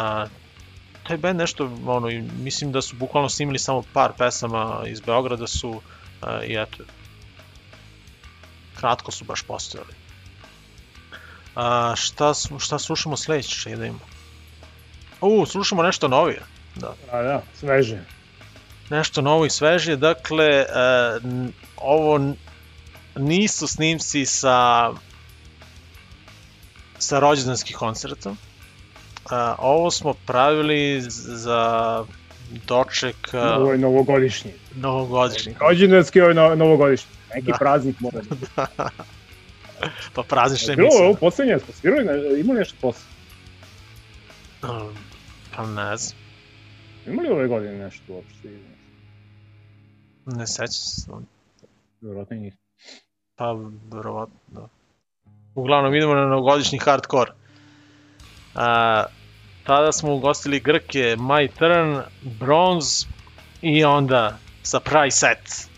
taj band nešto, ono, mislim da su bukvalno snimili samo par pesama iz Beograda su, uh, i eto, kratko su baš postojali. Uh, šta, šta slušamo sledeće, šta imamo? U, slušamo nešto novije. Da. A da, sveže. nešto novo i svežije. Dakle, e, ovo nisu snimci sa sa rođendanskih koncerta. E, ovo smo pravili za doček e, Ovo je novogodišnji. novogodišnji. Rođendanski, ovo je no- novogodišnji. Neki Da. praznik mora biti. pa praznične Bilo emisije. ovo poslednje, smo svirali, ne, imali nešto posle? Um, Pa ne znam, Imali ove godine nešto uopšte? ne sećam se. Vjerojatno i. Pa, verovatno, da. Uglavnom, idemo na novogodišnji hardcore. A, tada smo ugostili Grke, My Turn, Bronze i onda Surprise Set.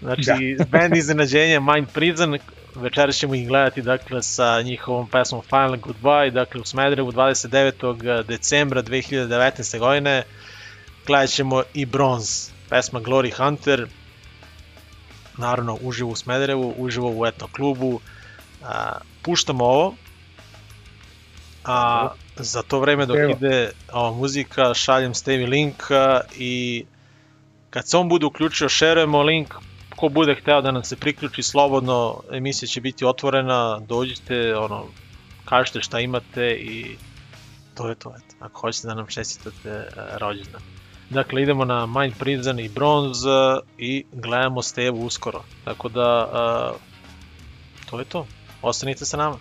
Znači, da. band iznenađenja Mind Prison, večeras ćemo ih gledati dakle, sa njihovom pesmom Final Goodbye, dakle u Smederevu 29. decembra 2019. godine. Gledat ćemo i Bronze, pesma Glory Hunter, naravno uživo u Smederevu, uživo u etno klubu. A, puštamo ovo, a za to vreme dok Evo. ide ova muzika, šaljem Stevi link i kad se on bude uključio, šerujemo link, ko bude hteo da nam se priključi slobodno, emisija će biti otvorena, dođite, ono, kažete šta imate i to je to, eto, ako hoćete da nam čestitate rođendan. Dakle, idemo na Mind Prison i Bronze uh, i gledamo Stevu uskoro. Tako da, uh, to je to. Ostanite sa nama.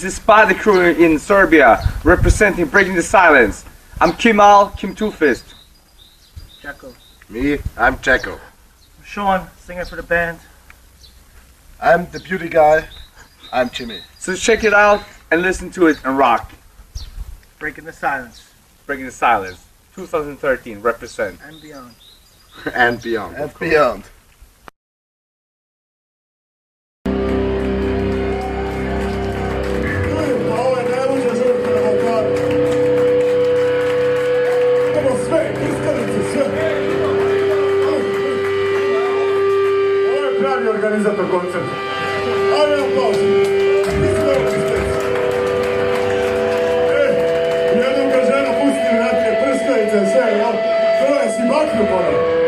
This is Spy the Crew in Serbia, representing Breaking the Silence. I'm Kimal, Kim Two Fist. Jacko. Me, I'm Jacko. I'm Sean, singer for the band. I'm the beauty guy. I'm Jimmy. So check it out and listen to it and rock. Breaking the silence. Breaking the Silence, 2013, represent. And beyond. and beyond. And beyond. Organizator koncerta. Ovo iskanice. E, jednom ga žena pusti na te prskajice, sve, jel? To si baknu ponovno.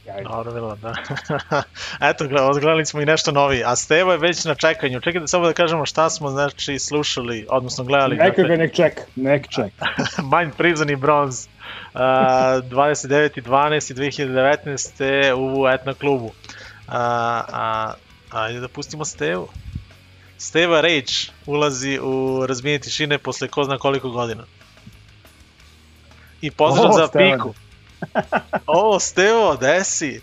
Eto. Dobro bilo, da. Eto, gle- odgledali smo i nešto novi. A Stevo je već na čekanju. Čekajte samo da kažemo šta smo znači slušali, odnosno gledali. Neka dakle, ga nek ček, nek ček. Mind Prison i Bronze. Uh, 29. 12. 2019. u Etna klubu. Uh, a, ajde da pustimo Stevu. Steva Rage ulazi u razbijenje tišine posle ko zna koliko godina. I pozdrav O, za Stevan. Piku. O, si?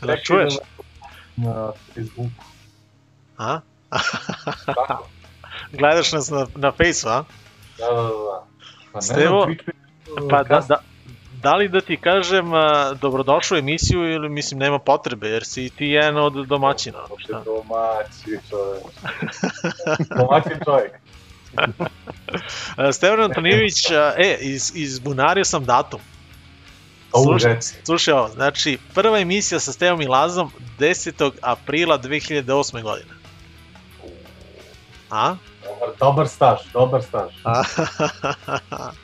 Da Čekaj čuješ? Na Facebooku. A? Gledaš nas na, na Faceu, a? Da, da, da. Pa Stevo, pa da, da, da li da ti kažem a, dobrodošao u emisiju ili mislim nema potrebe jer si ti jedan od domaćina. Šta? Domaći čovjek. Domaćin čovjek. A, Stevan Antonijević, e, iz, izbunario sam datum. Slušaj, slušaj ovo, znači prva emisija sa Stevom i Lazom 10. aprila 2008. godine. A? Dobar, dobar staž, dobar staž. A?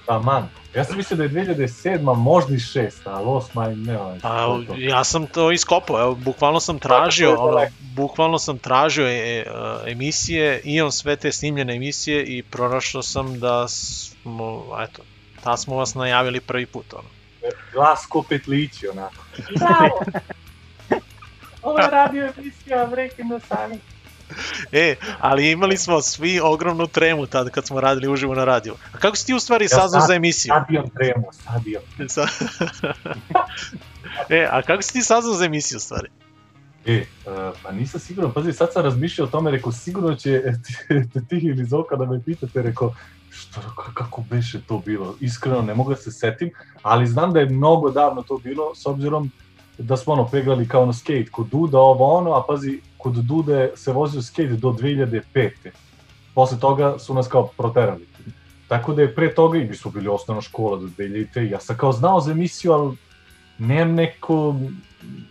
Taman. Ja sam mislio da je 2007. možda i 6, ali 8. ne ovaj. Pa, ja sam to iskopao, evo, bukvalno sam tražio, daleko. bukvalno sam tražio e, e, emisije, imam sve te snimljene emisije i pronašao sam da smo, eto, ta smo vas najavili prvi put, ono. Glas ko petlići, onako. Bravo! Ovo je radio emisija Breaking the Silence. E, ali imali smo svi ogromnu tremu tad kad smo radili uživo na radiju. A kako si ti u stvari saznao za emisiju? Imam tremu, imam. Sa- e, a kako si ti saznao za emisiju u stvari? E, e, pa nisam siguran, pazi, sad sam razmišljao o tome, rekao, sigurno će ti ili Zoka da me pitate, rekao, što, ka- kako beše to bilo? Iskreno ne mogu da se setim, ali znam da je mnogo davno to bilo, s obzirom da smo ono peglali kao na skate, kod Duda ovo ono, a pazi, kod Dude se vozio skate do 2005. Posle toga su nas kao proterali. Tako da je pre toga, i mi smo bili osnovna škola do 2000. i Ja sam kao znao za emisiju, ali nemam neko,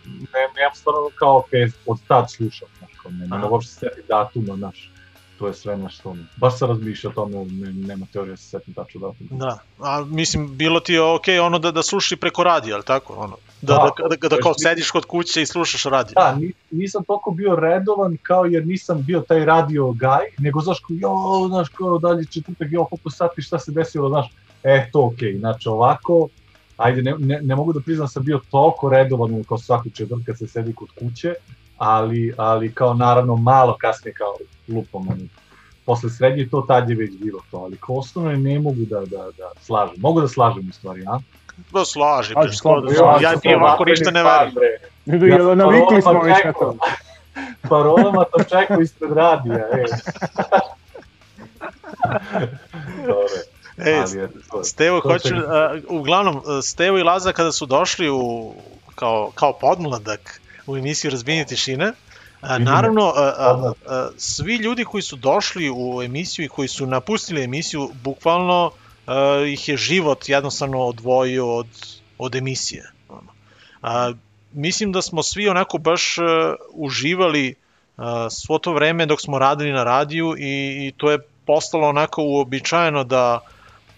ne, nemam stvarno kao, ok, od tad slušam, znaš, kao, ne, ne Aha. mogu uopšte se setiti datuma, znaš, to je sve na što mi. Baš sam razmišljao o tome, ne, nema teorije da se setim tačno datuma. Da, a mislim, bilo ti je okej ono da, da slušaš preko radija, ali tako? Ono, da, Da, da, da, da, je kao sediš kod kuće i slušaš radio. Da, ni, nisam toliko bio redovan kao jer nisam bio taj radio guy, nego znaš kao, jo, znaš kao dalje četvrtak, jo, koliko sati, šta se desilo, znaš, e, to okej, znači ovako, ajde, ne, ne, ne mogu da priznam da sam bio toliko redovan kao svaku četvrtka kad se sedi kod kuće, ali, ali kao naravno malo kasnije kao lupom, ono, posle srednje to tad je već bilo to, ali kao osnovno ne mogu da, da, da slažem, mogu da slažem u stvari, a? Da, slaži, Ajde, bre, skoro, slobodno, ja ti ovako ništa ne verujem. Jel, navikli smo već na to. Parolama to čekao ispred radija, e. Dobre. E, Stevo, to hoću, a, uglavnom, Stevo i Laza kada su došli u, kao, kao podmladak u emisiju Razbijenje tišine, a, naravno, a, a, a, svi ljudi koji su došli u emisiju i koji su napustili emisiju, bukvalno a, ih je život jednostavno odvojio od, od emisije. A, mislim da smo svi onako baš a, uživali a, svo to vreme dok smo radili na radiju i, i to je postalo onako uobičajeno da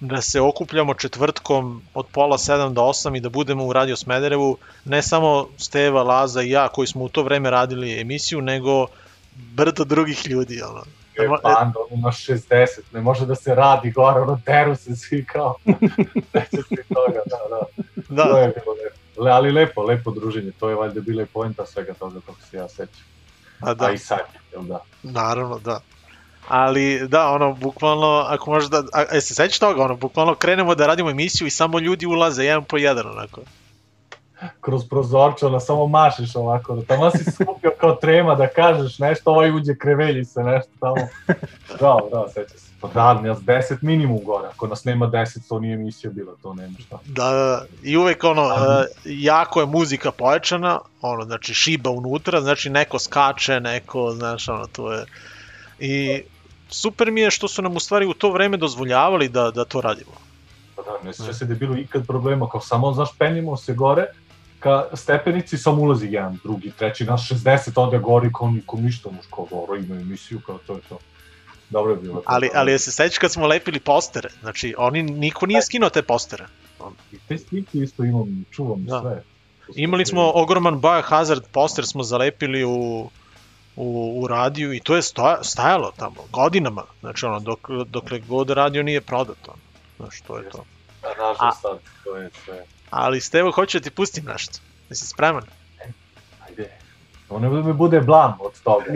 da se okupljamo četvrtkom od pola sedam do osam i da budemo u Radio Smederevu, ne samo Steva, Laza i ja koji smo u to vreme radili emisiju, nego brdo drugih ljudi. Ono. E, banda, ima 60, ne može da se radi gore, ono, teru se svi kao, neće se toga, da, da. Da. To je bilo lepo. Le, ali lepo, lepo druženje, to je valjda bila i poenta svega toga, kako se ja sećam. A da. A i sad, jel da? Naravno, da. Ali da, ono, bukvalno, ako možeš da, a, e, se sećaš toga, ono, bukvalno krenemo da radimo emisiju i samo ljudi ulaze jedan po jedan, onako. kroz prozorče, ono, samo mašeš ovako, da tamo si skupio kao trema da kažeš nešto, ovaj uđe krevelji se nešto tamo. Da, da, seća se. Pa da, nas 10 minimum gore, ako nas nema 10, to nije emisija bila, to nema šta. Da, da, da. i uvek ono, uh, jako je muzika pojačana, ono, znači šiba unutra, znači neko skače, neko, znaš, ono, to je... I super mi je što su nam u stvari u to vreme dozvoljavali da, da to radimo. Pa da, ne sjeća se da je bilo ikad problema, kao samo, znaš, penjemo se gore, ka stepenici samo ulazi jedan, drugi, treći, naš 60 ode gori, kao nikom ništa, muš kao dobro, ima emisiju, kao to je to. Dobro je bilo. Ali, ali je se sećaš kad smo lepili postere, znači oni, niko nije skinuo te postere. I te slike isto imam, čuvam Da. sve. Imali smo ogroman Biohazard poster smo zalepili u, u, u radiju i to je stoja, stajalo tamo godinama, znači ono, dok, dokle god radio nije prodato. Znaš, to je to. Da, nažalost, sad, to je sve. Ali Stevo, hoću da ti pustim nešto. Jesi spreman? Ajde. Ono da mi bude blam od toga.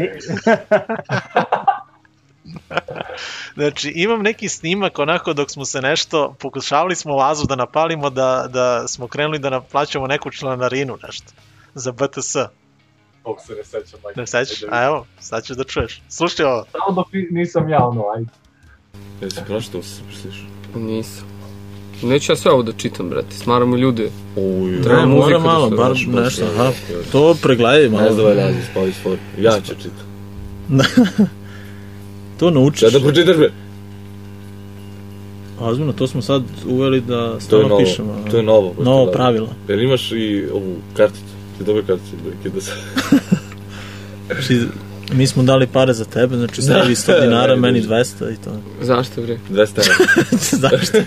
Znači, imam neki snimak onako dok smo se nešto, pokušavali smo Lazu da napalimo da, da smo krenuli da naplaćamo neku članarinu nešto za BTS. Tog se ne sećam. ajde. Ne sećaš? Ajde, A evo, sad ćeš da čuješ. Slušaj ovo. Samo dok ni- nisam ja ono, ajde. Jesi pročitao se preslišao? Nisam. Neću ja sve ovo da čitam, brate, smaramo ljude. Uj, Treba ne, mora da malo, se bar nešto, aha. To pregledaj malo. Ne znam, Lazi, spali spor. Ja ću čitam. to naučiš. Sad da pročitaš, bre. Ozbiljno, to smo sad uveli da novo. pišemo. To je novo. Novo da. pravilo. Jel imaš i ovu karticu? Ti dobio karticu, da se... Znači, mi smo dali pare za tebe, znači Da, stavi 100 dinara, meni da. 200 i to. Zašto, bre? 200 evra. Zašto?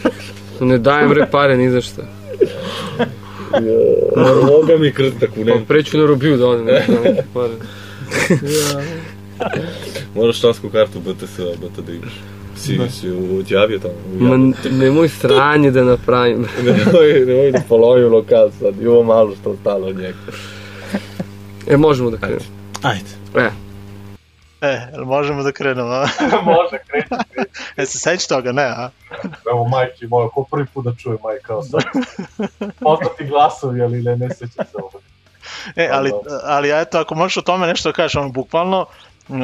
Ne dajem bre pare ni za šta. Boga mi krtak u Pa nem. preću na robiju da odem, ne dajem pare. Moraš člansku kartu BTS, BT da imaš. Si, Da. si odjavio tamo. Ma nemoj sranje da napravim. nemoj, nemoj da polovim lokal sad, i ovo malo što ostalo od njega. E, možemo da krenemo. Ajde. E, E, jel možemo da krenemo, a? Može, kreći. E, se seći toga, ne, a? Evo majke moja, ko prvi put da čuje majka, kao sad. Poznati glasovi, ali ne, ne sećam se ovo. E, ali, ali eto, ako možeš o tome nešto da kažeš, ono, bukvalno,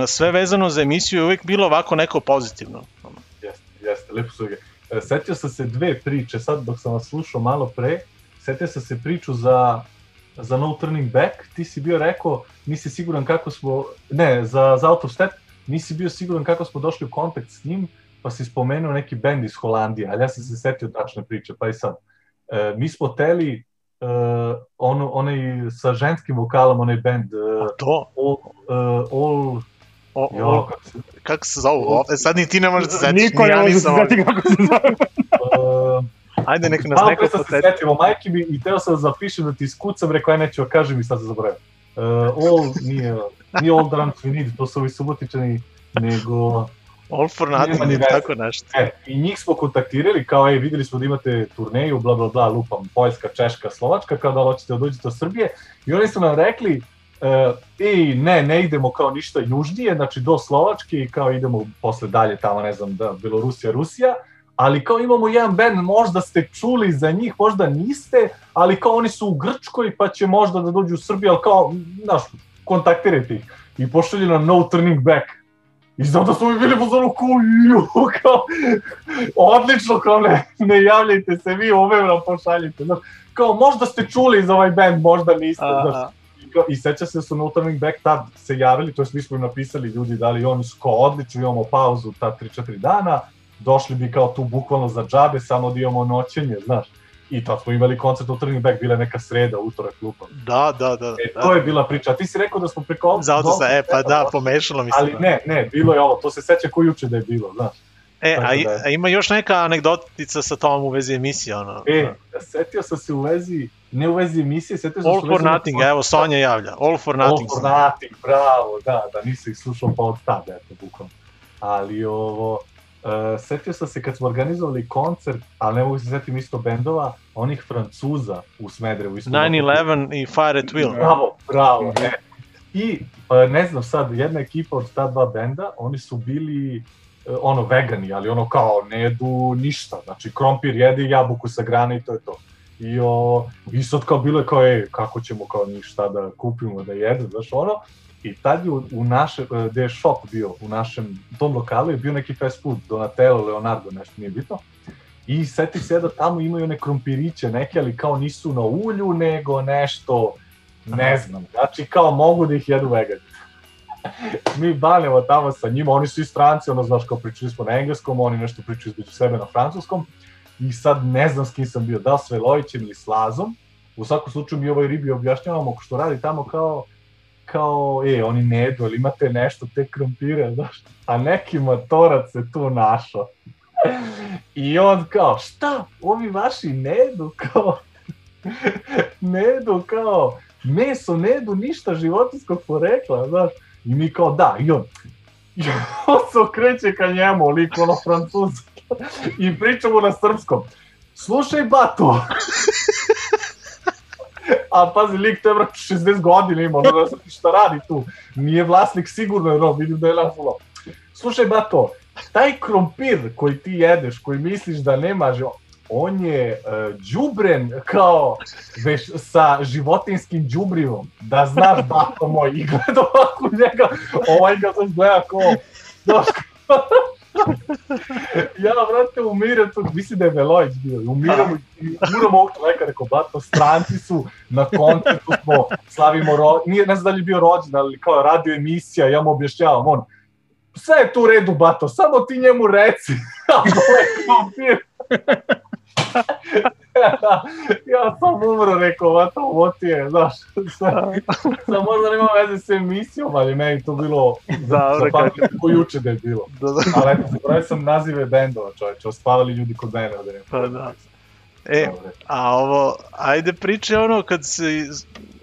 sve vezano za emisiju je uvijek bilo ovako neko pozitivno. Jeste, jeste, lepo su ga. E, Setio sam se dve priče, sad dok sam vas slušao malo pre, setio sam se priču za, za No Turning Back, ti si bio rekao, nisi siguran kako smo, ne, za, za Out of Step, nisi bio siguran kako smo došli u kontakt s njim, pa si spomenuo neki bend iz Holandije, ali ja sam se setio tačne priče, pa i sad. E, mi smo teli e, ono, onaj sa ženskim vokalom, onaj bend, e, to? All, e, all O, o, kako se- kako se zovu? O, e, sad ni ti ne možeš da se setiš, Niko ni ne ja može se nisam setiti ovdje. kako se zove. Ajde, neka nas Malo neko pre sam se majke mi, i teo sam da zapišem da ti iskucam, rekao, aj neću, kažem i sad se zaboravim. Uh, all, nije, nije all drums we need, to su ovi subotičani, nego... All for nothing, ni tako nešto. E, I njih smo kontaktirali, kao, ej, videli smo da imate turneju, bla, bla, bla, lupam, Poljska, Češka, Slovačka, kao da li hoćete da dođete do Srbije. I oni su nam rekli, uh, ej, ne, ne idemo kao ništa južnije, znači do Slovačke i kao idemo posle dalje tamo, ne znam, da, Belorusija, Rusija, ali kao imamo jedan band, možda ste čuli za njih, možda niste, ali kao oni su u Grčkoj, pa će možda da dođu u Srbiju, ali kao, znaš, kontaktirajte ih. I pošalju nam No Turning Back. I znam da smo mi bili po zonu kao, ju, kao, odlično, kao ne, ne javljajte se, vi ove nam pošaljite. Znaš, kao, možda ste čuli za ovaj band, možda niste. Znaš, I, seća se da su No Turning Back tad se javili, to jest mi smo im napisali ljudi, da li oni su kao odlično, imamo pauzu ta 3-4 dana, došli bi kao tu bukvalno za džabe, samo da imamo noćenje, znaš. I tad smo imali koncert No Turning Back, bila je neka sreda, utorak, lupa. Da, da, da. E, to je bila priča. A ti si rekao da smo preko... Zato sam, e, pa da, pomešalo mi se. Ali ne, ne, bilo je ovo, to se seća ko juče da je bilo, znaš. E, a, i- da- a ima još neka anegdotica sa tom u vezi emisije, ono. E, setio sam se u vezi, ne u vezi emisije, setio sam All se u for vezi... nothing, evo, Sonja javlja. All for nothing. All for nothing, bravo, da, da, nisam ih slušao pa od tada, eto, bukvalno. Ali ovo, uh, setio sam se kad smo organizovali koncert, ali ne mogu se setim isto bendova, onih Francuza u Smedrevu. isto 9-11 i Fire at Will. Bravo, bravo, ne. I, pa, ne znam sad, jedna ekipa od ta dva benda, oni su bili ono vegani, ali ono kao ne jedu ništa, znači krompir jede jabuku sa grane i to je to. I, o, i sad kao bilo je kao, ej, kako ćemo kao ništa da kupimo da jedu, znaš ono. I tad je u, u našem, e, gde je shop bio, u našem tom lokalu je bio neki fast food, Donatello, Leonardo, nešto nije bitno. I seti se da tamo imaju one krompiriće neke, ali kao nisu na ulju, nego nešto, ne znam, znači kao mogu da ih jedu vegani. Mi banemo tamo sa njima, oni su i stranci, ono znaš kao pričali smo na engleskom, oni nešto pričaju između sebe na francuskom. I sad ne znam s kim sam bio, da s Velovićem ili s Lazom. U svakom slučaju mi ovaj ribi objašnjavamo što radi tamo kao kao, e, oni ne jedu, ali imate nešto, te krompire, znaš, a neki motorac se tu našao. I on kao, šta, ovi vaši ne jedu, kao, ne jedu, kao, meso, ne jedu ništa životinskog porekla, znaš, i mi kao, da, i on, i on se okreće ka njemu, lik ono francuz, i pričamo na srpskom, slušaj, bato, A pazi, lik to je vrat 60 godina ima, ono da šta radi tu. Nije vlasnik sigurno, no, vidim da je lafulo. Slušaj, bato, taj krompir koji ti jedeš, koji misliš da nema, ži- on je uh, đubren kao veš, sa životinskim đubrivom. Da znaš, bato moj, i gleda ovako njega, ovaj ga sad gleda kao, znaš, ja, vrate, umirem tu, mislim da je Velović bio, umiramo, umiramo ovog čoveka, rekao, bato, stranci su, na koncertu smo, slavimo, ro... nije, ne znam da li je bio rođen, ali kao radio emisija, ja mu objašnjavam, on, sve je tu u redu, bato, samo ti njemu reci, a to je krompir. ja sam umro, rekao, va to ovo ti je, znaš, sad, sad možda nema veze s emisijom, ali meni to bilo, Dobro, zapamtio ko juče da je bilo. Da, da. Ali eto, zaboravio sam nazive bendova, čoveče, ospavali ljudi kod mene. Da Pa da. E, a ovo, ajde priče ono kad se,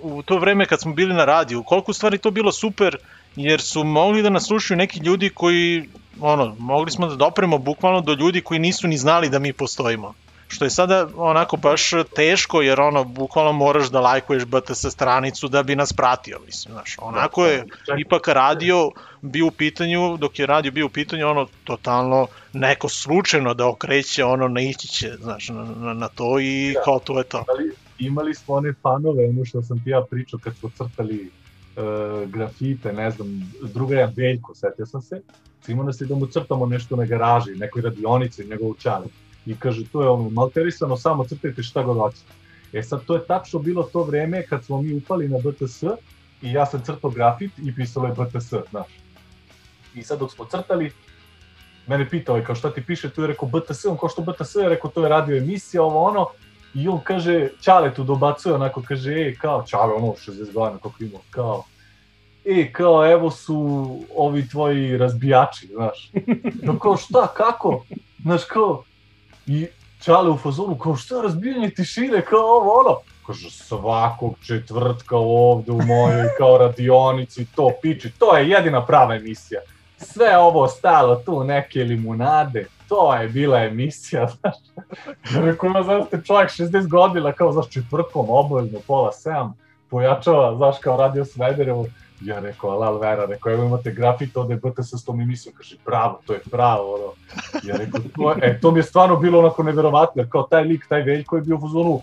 u to vreme kad smo bili na radiju, koliko stvari to bilo super, jer su mogli da nas slušaju neki ljudi koji, ono, mogli smo da dopremo bukvalno do ljudi koji nisu ni znali da mi postojimo. Što je sada onako baš teško, jer ono, bukvalno moraš da lajkuješ BTS stranicu da bi nas pratio, mislim, znaš. Onako je ipak radio bio u pitanju, dok je radio bio u pitanju, ono, totalno neko slučajno da okreće, ono, naići će, znaš, na, na, na to i Da. kao to je to. Imali, imali smo one fanove, ono što sam ti ja pričao kad smo crtali e, grafite, ne znam, druga je Veljko, setio sam se, imao nas je da mu crtamo nešto na garaži, nekoj radionici, njegovu čale. I kaže, to je ono, malterisano, samo crtajte šta god hoćete. E sad, to je tačno bilo to vreme kad smo mi upali na BTS i ja sam crtao grafit i pisalo je BTS, znaš. I sad dok smo crtali, mene pitao je kao šta ti piše, tu je rekao BTS, on kao što BTS, je rekao to je radio emisija, ovo ono, i on kaže, Čale tu dobacuje, onako kaže, ej, kao, Čale, ono, 60 godina, kako ima, kao, e, kao, evo su ovi tvoji razbijači, znaš. No, kao, šta, kako? Znaš, kao, i Čale u fazonu, kao, šta, razbijanje tišine, kao ovo, ono. Kaže, svakog četvrtka ovde u mojoj, kao radionici, to piči, to je jedina prava emisija. Sve ovo ostalo tu, neke limunade, to je bila emisija, znaš. Rekao, ima, znaš, te čovjek 60 godina, kao, znaš, četvrtkom, obavezno, pola 7, pojačava, znaš, kao radio Smederevo. Ja rekao, alal vera, rekao, evo imate grafit, ovde je BTS s tom emisijom, kaže, bravo, to je pravo, ono. Ja rekao, to, e, to mi je stvarno bilo onako neverovatno, kao taj lik, taj Veljko je bio u fazonu,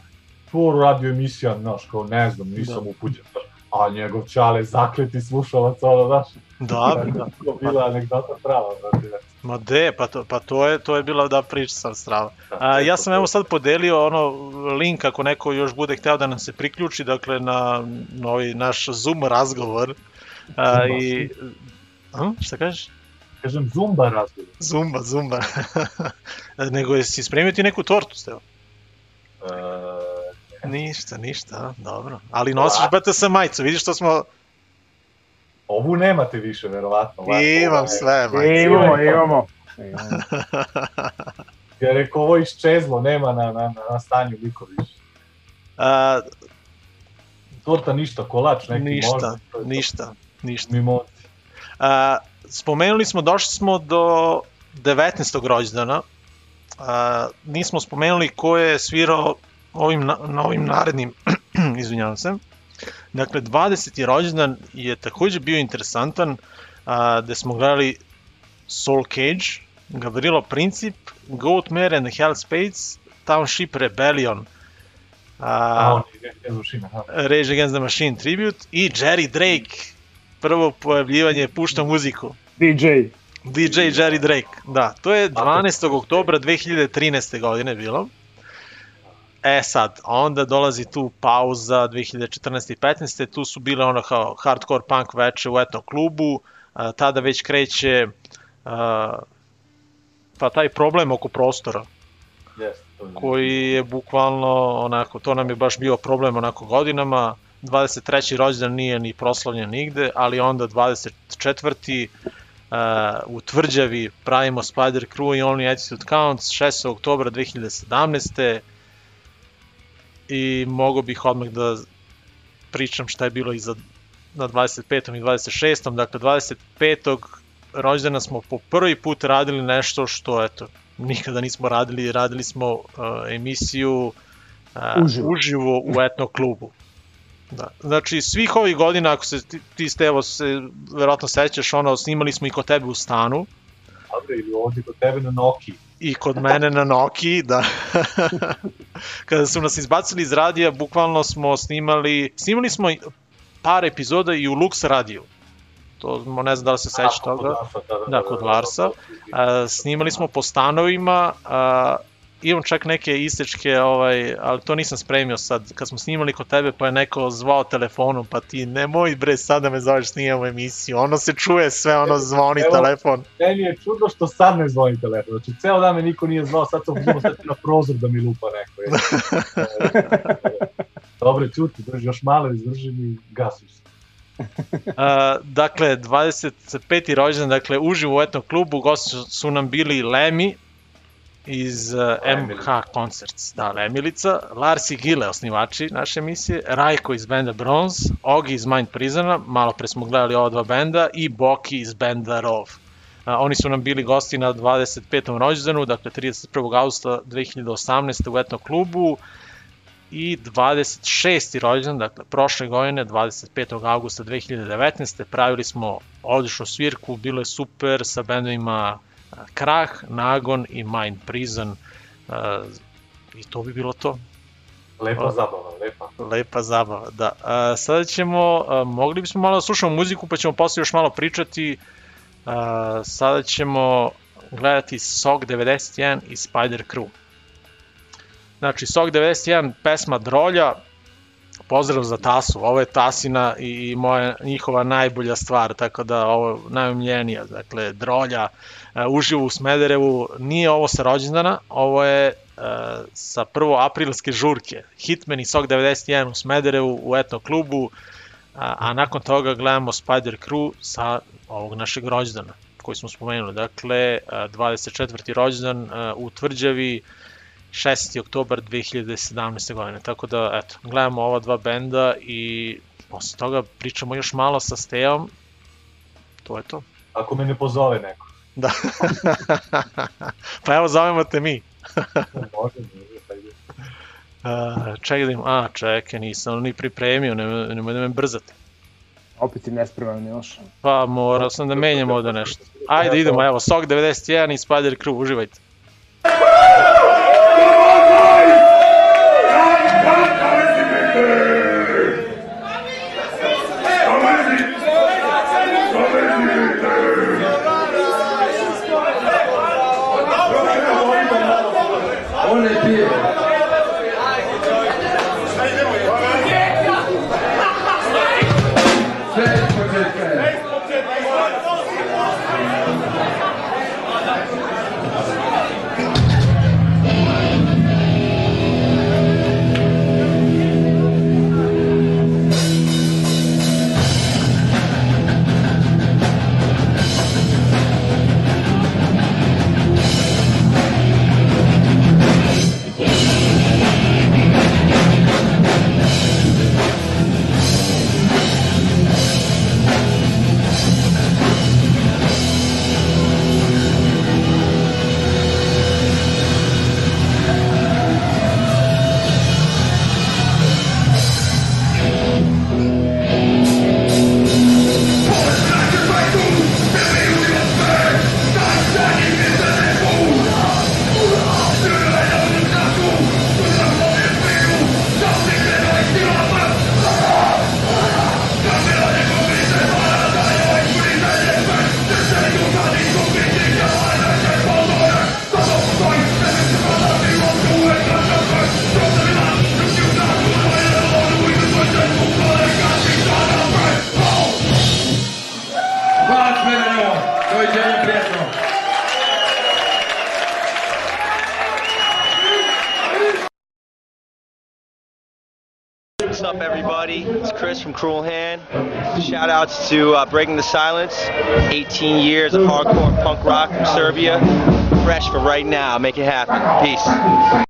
to radio emisija, znaš, kao, ne znam, nisam Da. upuđen, znaš. A njegov čale, zakleti slušalac, ono, znaš. Dobro, da. To je bila anegdota prava, znači, da. Ma de, pa to, pa to je to je bila da priča sam strava. A, ja sam evo sad podelio ono link ako neko još bude hteo da nam se priključi, dakle na, na ovaj naš Zoom razgovor. A, i A, šta kažeš? Kažem Zumba razgovor. Zumba, zumba. Nego jesi spremio ti neku tortu, Stevo? E, Ništa, ništa, dobro. Ali nosiš BTS majicu, vidiš što smo... Ovu nemate više, verovatno. Imam sve, majice. E, imamo, imamo. Ja rekao, ovo je iščezlo, nema na, na, na, stanju niko više. A, Torta ništa, kolač neki ništa, možda. ništa, ništa. Mimoci. A, spomenuli smo, došli smo do 19. rođendana. A, nismo spomenuli ko je svirao ovim, na, na ovim narednim, izvinjavam se. Dakle, 20. rođendan je takođe bio interesantan, a, gde smo gledali Soul Cage, Gavrilo Princip, Goatmare and the Hell Spades, Township Rebellion, A, a, on je ne zvuči, aha. Rage Against the Machine Tribute i Jerry Drake, prvo pojavljivanje Pušta muziku. DJ. DJ Jerry Drake, da, to je 12. oktobra 2013. godine bilo. E sad, onda dolazi tu pauza 2014. i 15. Tu su bile ono kao hardcore punk veče u etno klubu, a, tada već kreće a, pa taj problem oko prostora Yes, to je. koji je bukvalno onako, to nam je baš bio problem onako godinama, 23. rođendan nije ni proslavljen nigde, ali onda 24. Uh, u Tvrđavi pravimo Spider Crew i Only Attitude Counts 6. oktobra 2017. I mogo bih odmah da pričam šta je bilo i za na 25. i 26. Dakle, 25. rođendana smo po prvi put radili nešto što, eto, nikada nismo radili, radili smo uh, emisiju uh, Uživo. uživo u etno klubu. Da. Znači, svih ovih godina, ako se ti, ti Stevo se verovatno sećaš, ono, snimali smo i kod tebe u stanu, Dobro, ili ovdje kod tebe na Noki. I kod mene na Noki, da. Kada su nas izbacili iz radija, bukvalno smo snimali, snimali smo par epizoda i u Lux radiju. To, ne znam da li se sećaš kod toga. Larsa, da, da, Da, da, kod da, Larsa. da, da, A, snimali smo po stanovima, a, imam čak neke istečke, ovaj, ali to nisam spremio sad. Kad smo snimali kod tebe, pa je neko zvao telefonom, pa ti nemoj bre sad da me zoveš snimamo emisiju. Ono se čuje sve, ono zvoni Evo, telefon. Meni je čudno što sad ne zvoni telefon. Znači, ceo dan me niko nije zvao, sad sam uzimo sad na prozor da mi lupa neko. Dobre, čuti, drži, još malo izdržim i gasiš se. Uh, dakle, 25. rođendan, dakle, uživo u etnom klubu, gosti su nam bili Lemi iz uh, MH Concerts, da, Lemilica, Lars i Gile, osnivači naše emisije, Rajko iz benda Bronze, Ogi iz Mind Prisona, malo pre smo gledali ova dva benda, i Boki iz benda Rov. Uh, oni su nam bili gosti na 25. rođendanu, dakle 31. augusta 2018. u etnom klubu, i 26. rođendan, dakle prošle godine, 25. augusta 2019. pravili smo odličnu svirku, bilo je super sa bendovima Krah, Nagon i Mind Prison a, i to bi bilo to. Lepa zabava, lepa. Lepa zabava, da. A, sada ćemo, a, mogli bismo malo da slušamo muziku pa ćemo posle još malo pričati. A, sada ćemo gledati SOG 91 i Spider Crew. Znači, SOG 91, pesma Drolja, pozdrav za Tasu, ovo je Tasina i, moja, njihova najbolja stvar, tako da ovo je najomljenija, dakle, Drolja, uh, uživo u Smederevu, nije ovo sa rođendana, ovo je uh, sa prvo aprilske žurke, Hitman i SOG 91 u Smederevu u etno klubu, a, a nakon toga gledamo Spider Crew sa ovog našeg rođendana koji smo spomenuli, dakle, uh, 24. rođendan uh, u Tvrđavi, 6. oktobar 2017. godine. Tako da, eto, gledamo ova dva benda i posle toga pričamo još malo sa Stejom. To je to. Ako me ne pozove neko. Da. pa evo, zovemo te mi. Može, može, pa ide. Uh, čekaj da im, a, čekaj, nisam ni pripremio, nemoj, nemoj da me brzate. Opet si nespreman, Miloš. Pa morao sam da menjam ovde nešto. Ajde, idemo, evo, SOG 91 i Spider Crew, uživajte. Cruel Hand. Shout outs to uh, Breaking the Silence. 18 years of hardcore punk rock from Serbia. Fresh for right now. Make it happen. Peace.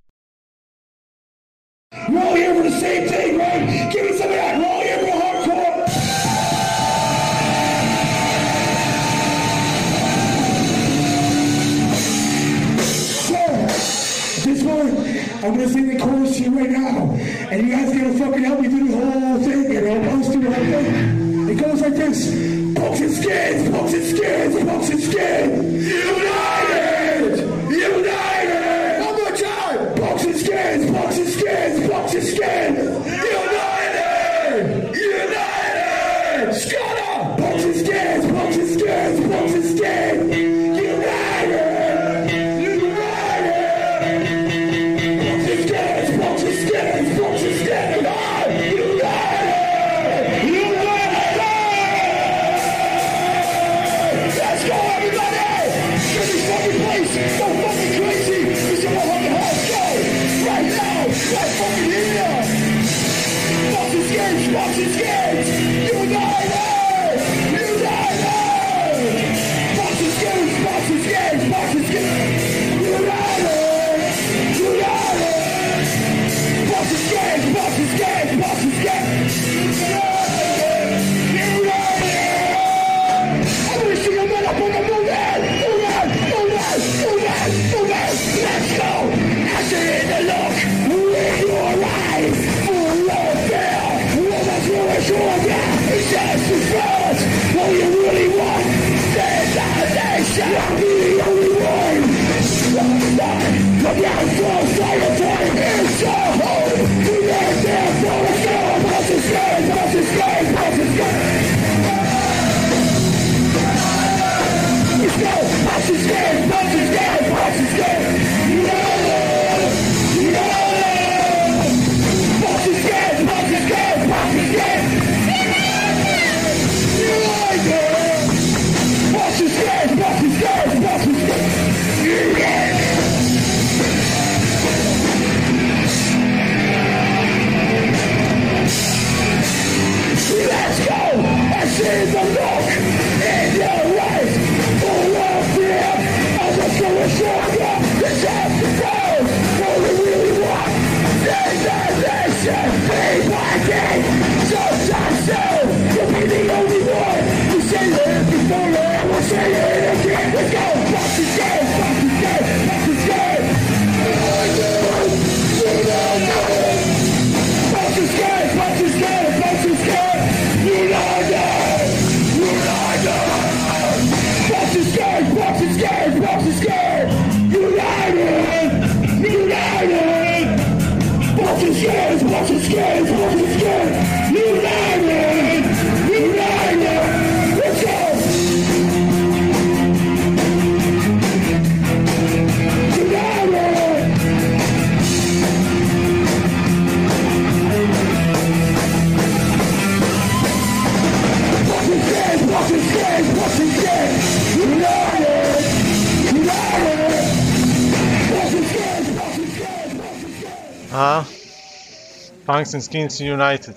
Punks and Skins United.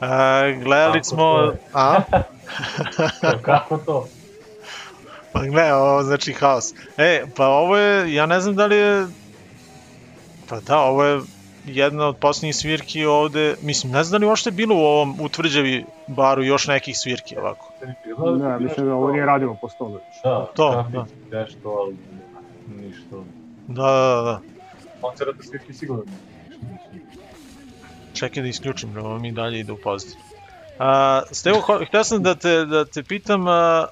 E, gledali Kako smo... to? A? Kako to? Pa gle, ovo znači haos. E, pa ovo je, ja ne znam da li je... Pa da, ovo je jedna od posljednjih svirki ovde, mislim, ne znam da li je uopšte bilo u ovom utvrđavi baru još nekih svirki ovako. Ne, mislim da ovo nije radilo po stolu. Da, To, kafić, nešto, ali ništa. Da, da, da. Koncerata svirki sigurno Čekaj da isključim, da ovo mi dalje ide u pozitiv. A, Stevo, htio sam da te, da te pitam, a,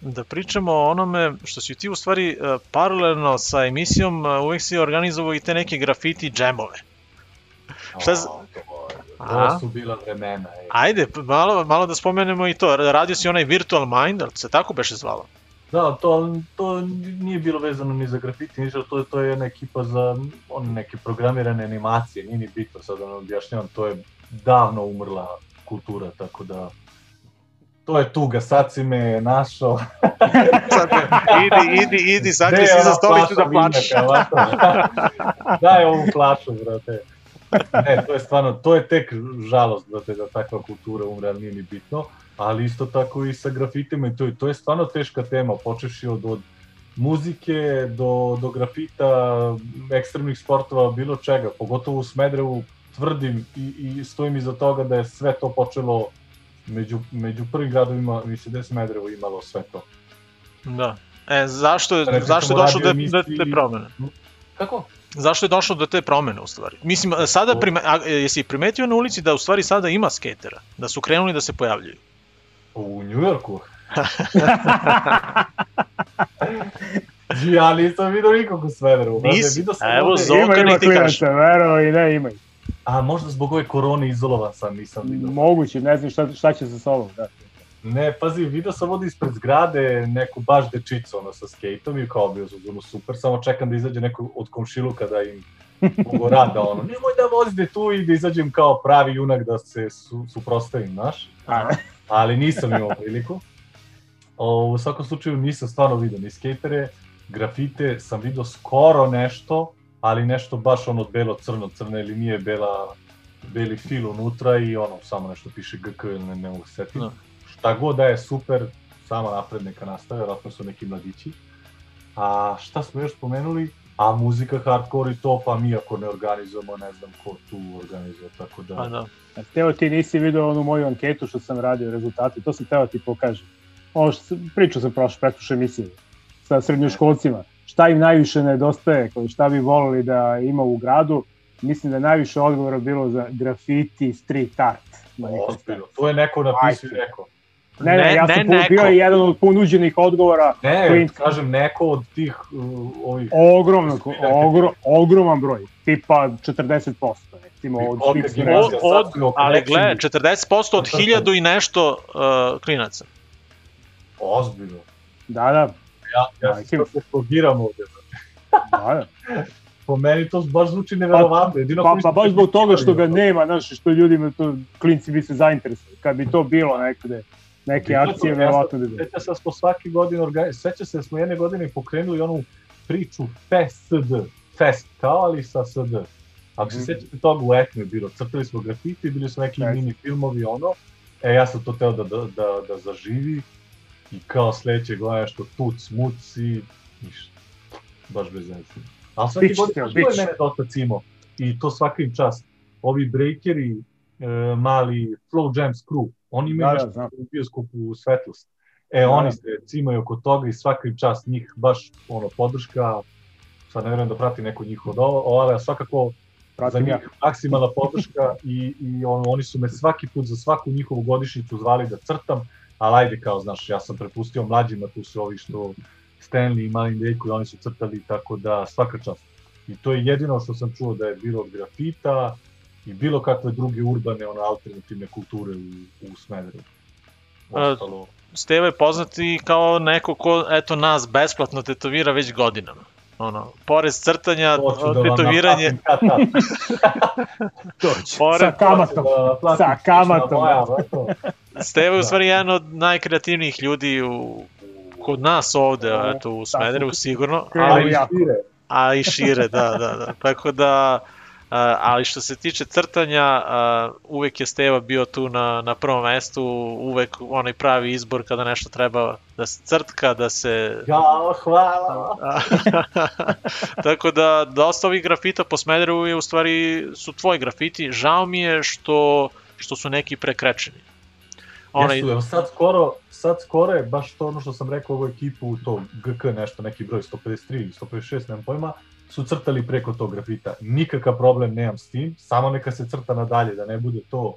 da pričamo o onome što si ti u stvari a, paralelno sa emisijom a, uvek si organizovao i te neke grafiti džemove. Šta z... To su bila vremena. E. Ajde, malo, malo da spomenemo i to. Radio si onaj Virtual Mind, ali se tako beše zvalo? Da, to, to nije bilo vezano ni za grafiti, ništa, to, to je jedna ekipa za one neke programirane animacije, nije ni bitno sad vam objašnjavam, to je davno umrla kultura, tako da to je tuga, sad si me našao. Sad, idi, idi, idi, se je iza stolicu da plačeš. Daj ovu flašu, brate. Ne, to je stvarno, to je tek žalost, brate, da takva kultura umre, ali nije ni bitno. Ali isto tako i sa grafitima i to, je- to je stvarno teška tema, počeši od, od muzike do, do grafita, ekstremnih sportova, bilo čega, pogotovo u Smedrevu tvrdim i, i stojim iza toga da je sve to počelo među, među prvim gradovima, mislim da je Smedrevo imalo sve to. Da. E, zašto je, zašto je došlo do, emisiji- te promene? Kako? Zašto je došlo do te promene u stvari? Mislim, sada prime, a, jesi primetio na ulici da u stvari sada ima skatera? Da su krenuli da se pojavljuju? U Njujorku? Ja nisam vidio nikog u brate, Nisi? vidio sam Evo, Zoka nek ti kaže. vero i ne ima. ih. A možda zbog ove korone izolovan sam, nisam vidio. Moguće, ne znam šta, šta će sa sobom. Da. Ne, pazi, vidio sam ovde ispred zgrade neku baš dečicu ono, sa skejtom i kao bio sam ono, super, samo čekam da izađe neko od komšiluka da im mogu rada, ono, nemoj da vozite tu i da izađem kao pravi junak da se su, suprostavim, znaš. Ali nisam imao priliku. O, u svakom slučaju nisam stvarno vidio ni skejtere, grafite sam vidio skoro nešto, ali nešto baš ono belo-crno, crne linije, bela, beli fil unutra i ono, samo nešto piše GK ili ne, ne mogu se setim. Da. Šta god da je super, samo napred neka nastave, vjerojatno su neki mladići. A šta smo još spomenuli? A muzika hardcore i to, pa mi ako ne organizujemo, ne znam ko tu organizuje, tako da... Pa da. A Teo, ti nisi video onu moju anketu što sam radio, rezultati, to sam teo ti pokažem. Ovo što sam, pričao sam prošle, pretprošle emisije sa srednjoškolcima. Šta im najviše nedostaje, šta bi volili da ima u gradu. Mislim da je najviše odgovora bilo za grafiti, street art. Ozbiljno, to je neko napisao i rekao. Ne, ne, Ne, ja ne sam neko. bio je jedan od ponuđenih odgovora. Ne, klinca. kažem neko od tih uh, ovih... Ogromno, ogro, ogroman broj, tipa 40%, recimo od. Od, su oko ali gle, 40% od hiljadu i nešto uh, klinaca. Ozbiljno. Da, da, Ja, ja se pogiram ovde. da, da. Po meni to baš zvuči neverovatno. Jedino Pa, pa su- baš zbog toga što ga nema, znaš, što ljudima to, klinci bi se zainteresovali. Kad bi to bilo nekde, neke akcije, verovatno bi bilo. Seća se da smo svake godine organi... Seća se da smo jedne godine pokrenuli onu priču FESD. Fest, kao ali sa SD. Ako se Mhm. sećate toga u Etnu bilo, crtali smo grafiti, bili su neki mini filmovi, ono. E, ja sam to teo da, da, da, da zaživi i kao sledeće godine što tuc, muc i ništa. Baš bez veze. Ali svaki godin, ko je mene dosta cimo i to svaka im čast. Ovi breakeri, e, mali Flow Jams crew, oni imaju Da, da, nešto znam. u bioskopu Svetlost. E, Da, oni da. se cimaju oko toga i svaka im čast njih baš ono podrška, sad ne vjerujem da prati neko njih od ovo, ali svakako za Pratim njih ja. maksimalna podrška i, i on, oni su me svaki put za svaku njihovu godišnicu zvali da crtam, ali ajde kao, znaš, ja sam prepustio mlađima, tu su ovi što Stanley i Malin Dejko i oni su crtali, tako da svaka čast. I to je jedino što sam čuo da je bilo od grafita i bilo kakve druge urbane, ono, alternativne kulture u, u Smederevu. Ostalo, Steva je poznat i kao neko ko, eto, nas besplatno tetovira već godinama. Ono, pored crtanja, da vam tetoviranje, naplatim kad tad. pored, Sa kamatom, Da sa kamatom. moja. Steva je u stvari jedan od najkreativnijih ljudi u, kod nas ovde, eto, u Smederevu sigurno, ali, jako. šire. a i šire, da, da, da. Tako da, ali što se tiče crtanja, uh, uvek je Steva bio tu na, na prvom mestu, uvek onaj pravi izbor kada nešto treba da se crtka, da se... Ja, hvala! Tako da, dosta ovih grafita po Smederevu je u stvari, su tvoji grafiti. Žao mi je što, što su neki prekrečeni. Onaj... Jesu, evo sad skoro, sad skoro je baš to ono što sam rekao ovu ekipu, to GK nešto, neki broj 153 ili 156, nemam pojma, su crtali preko tog grafita. Nikakav problem nemam s tim, samo neka se crta nadalje, da ne bude to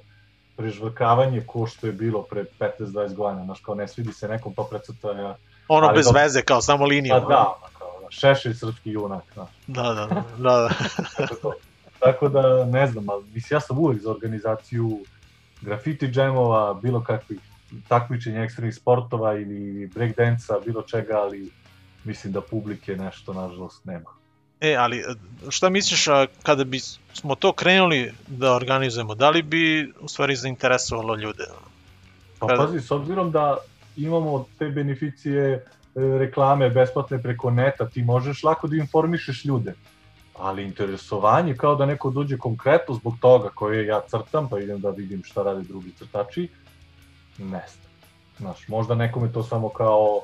prežvrkavanje ko što je bilo pre 15-20 godina, znaš, kao ne svidi se nekom pa precrta. Ono Ali bez dobro, veze, kao samo linija. Pa da, kao, da, šešelj srpski junak, znaš. Da, da, da. da. Tako, Tako da, ne znam, ali mislim, ja sam uvek za organizaciju grafiti džemova, bilo kakvih takmičenja ekstremnih sportova ili breakdansa, bilo čega, ali mislim da publike nešto, nažalost, nema. E, ali šta misliš a, kada bi smo to krenuli da organizujemo, da li bi u stvari zainteresovalo ljude? Pa kada... pazi, s obzirom da imamo te beneficije e, reklame besplatne preko neta, ti možeš lako da informišeš ljude. Ali interesovanje kao da neko dođe konkretno zbog toga koje ja crtam, pa idem da vidim šta rade drugi crtači, ne znam. Znaš, možda nekome to samo kao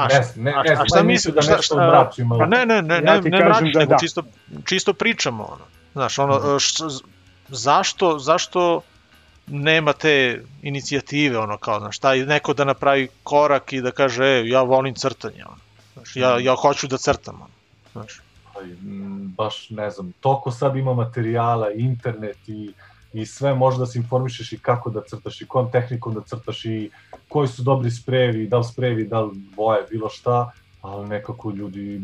A, ne, ne, ne, a šta misliš da nešto šta, mrači malo? Pa ne, ne, ne, ja ne, ne mrači, da, nego da. čisto, čisto pričamo, ono. Znaš, ono, mm. š, zašto, zašto nema te inicijative, ono, kao, znaš, taj neko da napravi korak i da kaže, e, ja volim crtanje, ono. Znaš, ja, ja hoću da crtam, ono. Znaš. Baš, ne znam, toko sad ima materijala, internet i i sve možda se informišeš i kako da crtaš i kojom tehnikom da crtaš i koji su dobri sprevi, da li sprevi, da li boje, bilo šta, ali nekako ljudi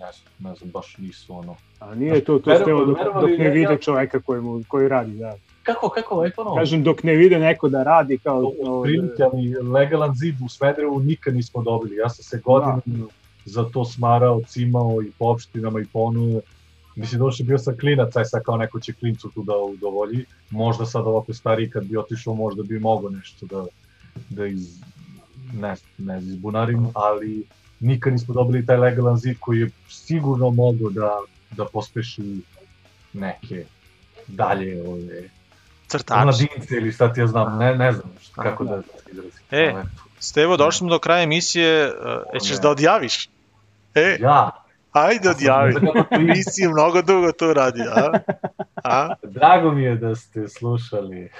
ne znam, ne znam, baš nisu ono. A nije to, to ste dok, dok ne vide čoveka koji, mu, koji radi, da. Kako, kako, ovaj ponovo? Kažem, dok ne vide neko da radi kao... To, prilike, ali legalan zid u Smederevu nikad nismo dobili. Ja sam se godinama da. za to smarao, cimao i po opštinama i po ono, Mislim, došli bio sam klinac, aj sad kao neko će klincu tu da udovolji. Možda sad ovako stariji kad bi otišao, možda bi mogao nešto da, da iz, ne, ne izbunarim, ali nikad nismo dobili taj legalan zid koji je sigurno mogao da, da pospeši neke dalje ove crtači. Mladince ili šta ti ja znam, ne, ne znam šta, kako da, da izrazim. E, Stevo, došli smo do kraja emisije, uh, ćeš da odjaviš? E, ja, Ajde odjavi. Nisi mnogo dugo to radi, a? a? Drago mi je da ste slušali.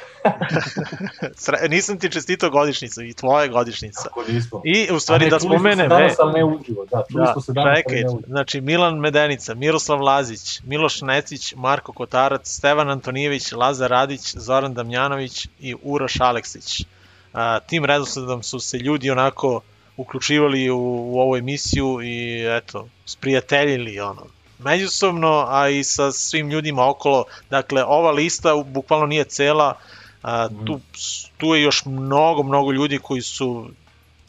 Sre, nisam ti čestito godišnicu i tvoje godišnica. Kako nismo. I u stvari ne, da spomenem... Danas, ali ne uživo. Da, čuli da, smo se danas, čekaj, ne Znači, Milan Medenica, Miroslav Lazić, Miloš Necić, Marko Kotarac, Stevan Antonijević, Lazar Radić, Zoran Damjanović i Uroš Aleksić. A, tim redosledom su se ljudi onako uključivali u, u ovu emisiju i eto, sprijateljili ono, međusobno, a i sa svim ljudima okolo. Dakle, ova lista bukvalno nije cela, a, mhm. tu, tu je još mnogo, mnogo ljudi koji su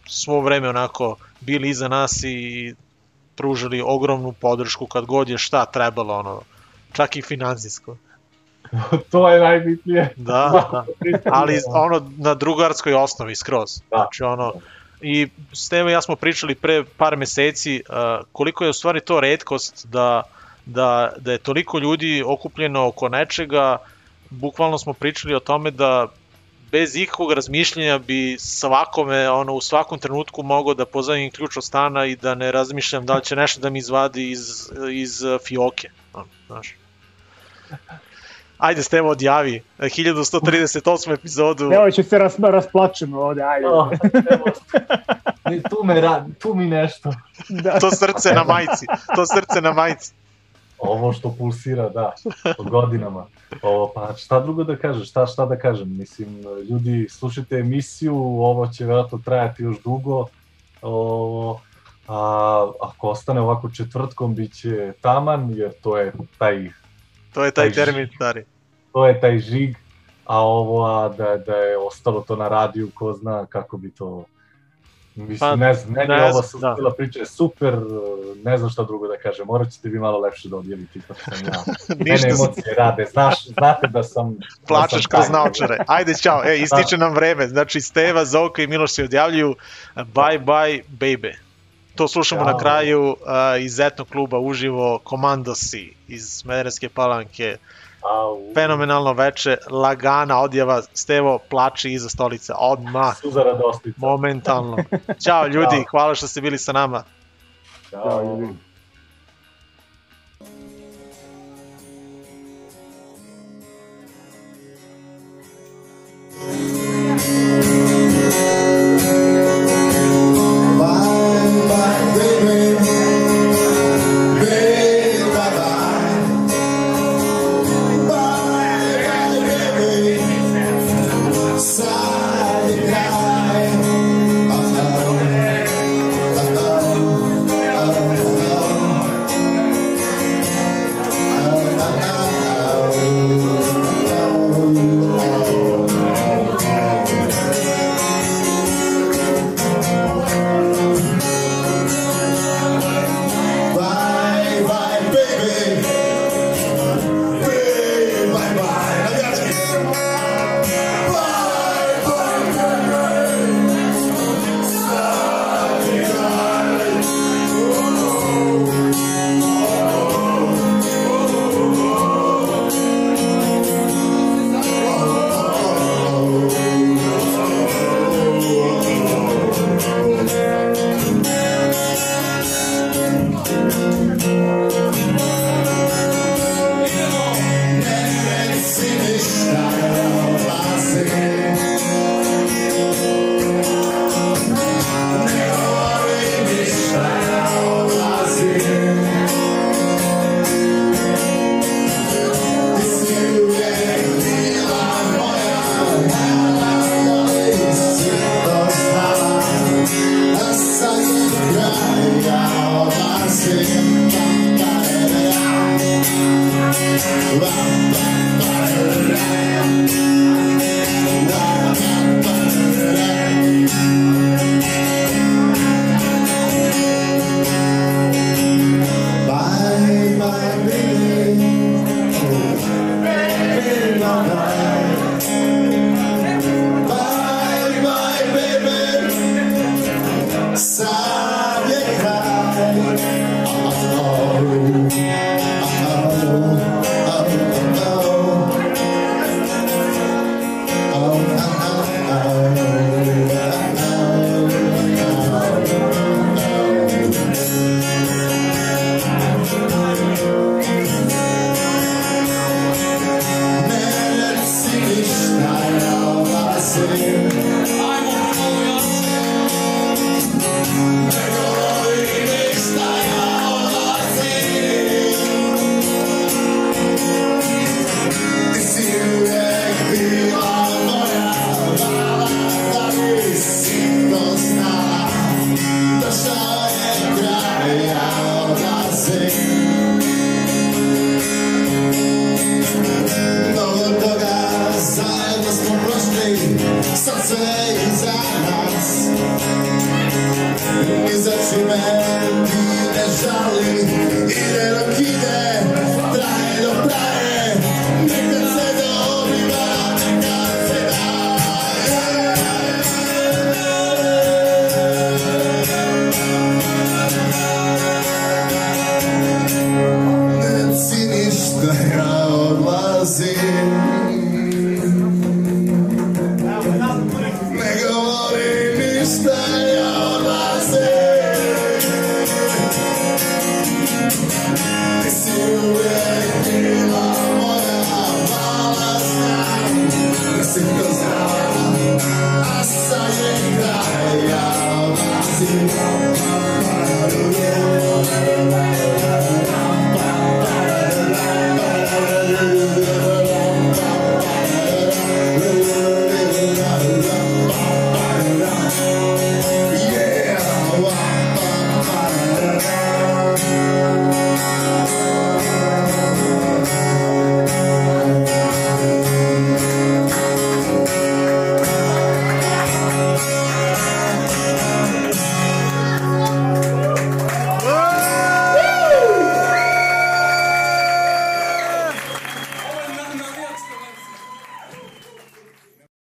svo vreme onako bili iza nas i pružili ogromnu podršku kad god je šta trebalo, ono, čak i financijsko. to je najbitnije. Da, da. Ali ono na drugarskoj osnovi skroz. Da. Znači ono, i Stevo i ja smo pričali pre par meseci uh, koliko je u stvari to redkost da, da, da je toliko ljudi okupljeno oko nečega, bukvalno smo pričali o tome da bez ikakvog razmišljenja bi svakome, ono, u svakom trenutku mogao da pozavim ključ od stana i da ne razmišljam da li će nešto da mi izvadi iz, iz fioke. Znaš. Ajde, Stevo, odjavi. 1138. epizodu. Evo će se ras, rasplačemo ovde, ajde. Oh, ne, tu, me tu mi nešto. Da. to srce na majici. To srce na majici. Ovo što pulsira, da, od godinama. Ovo, pa šta drugo da kažem, šta, šta da kažem, mislim, ljudi, slušajte emisiju, ovo će vjerojatno trajati još dugo, ovo, a ako ostane ovako četvrtkom, bit će taman, jer to je taj To je taj, taj termin, stari. To je taj žig, a ovo a da, da je ostalo to na radiju, ko zna kako bi to... Mislim, pa, ne znam, meni ne, ova da. bila priča je super, ne znam šta drugo da kažem, morat ćete vi malo lepše da odjeliti, pa sam ja. Mene emocije rade, znaš, znate da sam... Plačeš kroz naočare. Ajde, čao, e, ističe nam vreme, znači Steva, Zovka i Miloš se odjavljuju, bye bye baby. To slušamo Ćao. na kraju a, iz etnog kluba uživo Komandosi iz Smederevske palanke. Au. Fenomenalno veče, lagana odjava, Stevo plači iza stolice, odmah, Suza radostica. momentalno. Ćao ljudi, Ćao. hvala što ste bili sa nama. Ćao. ljudi.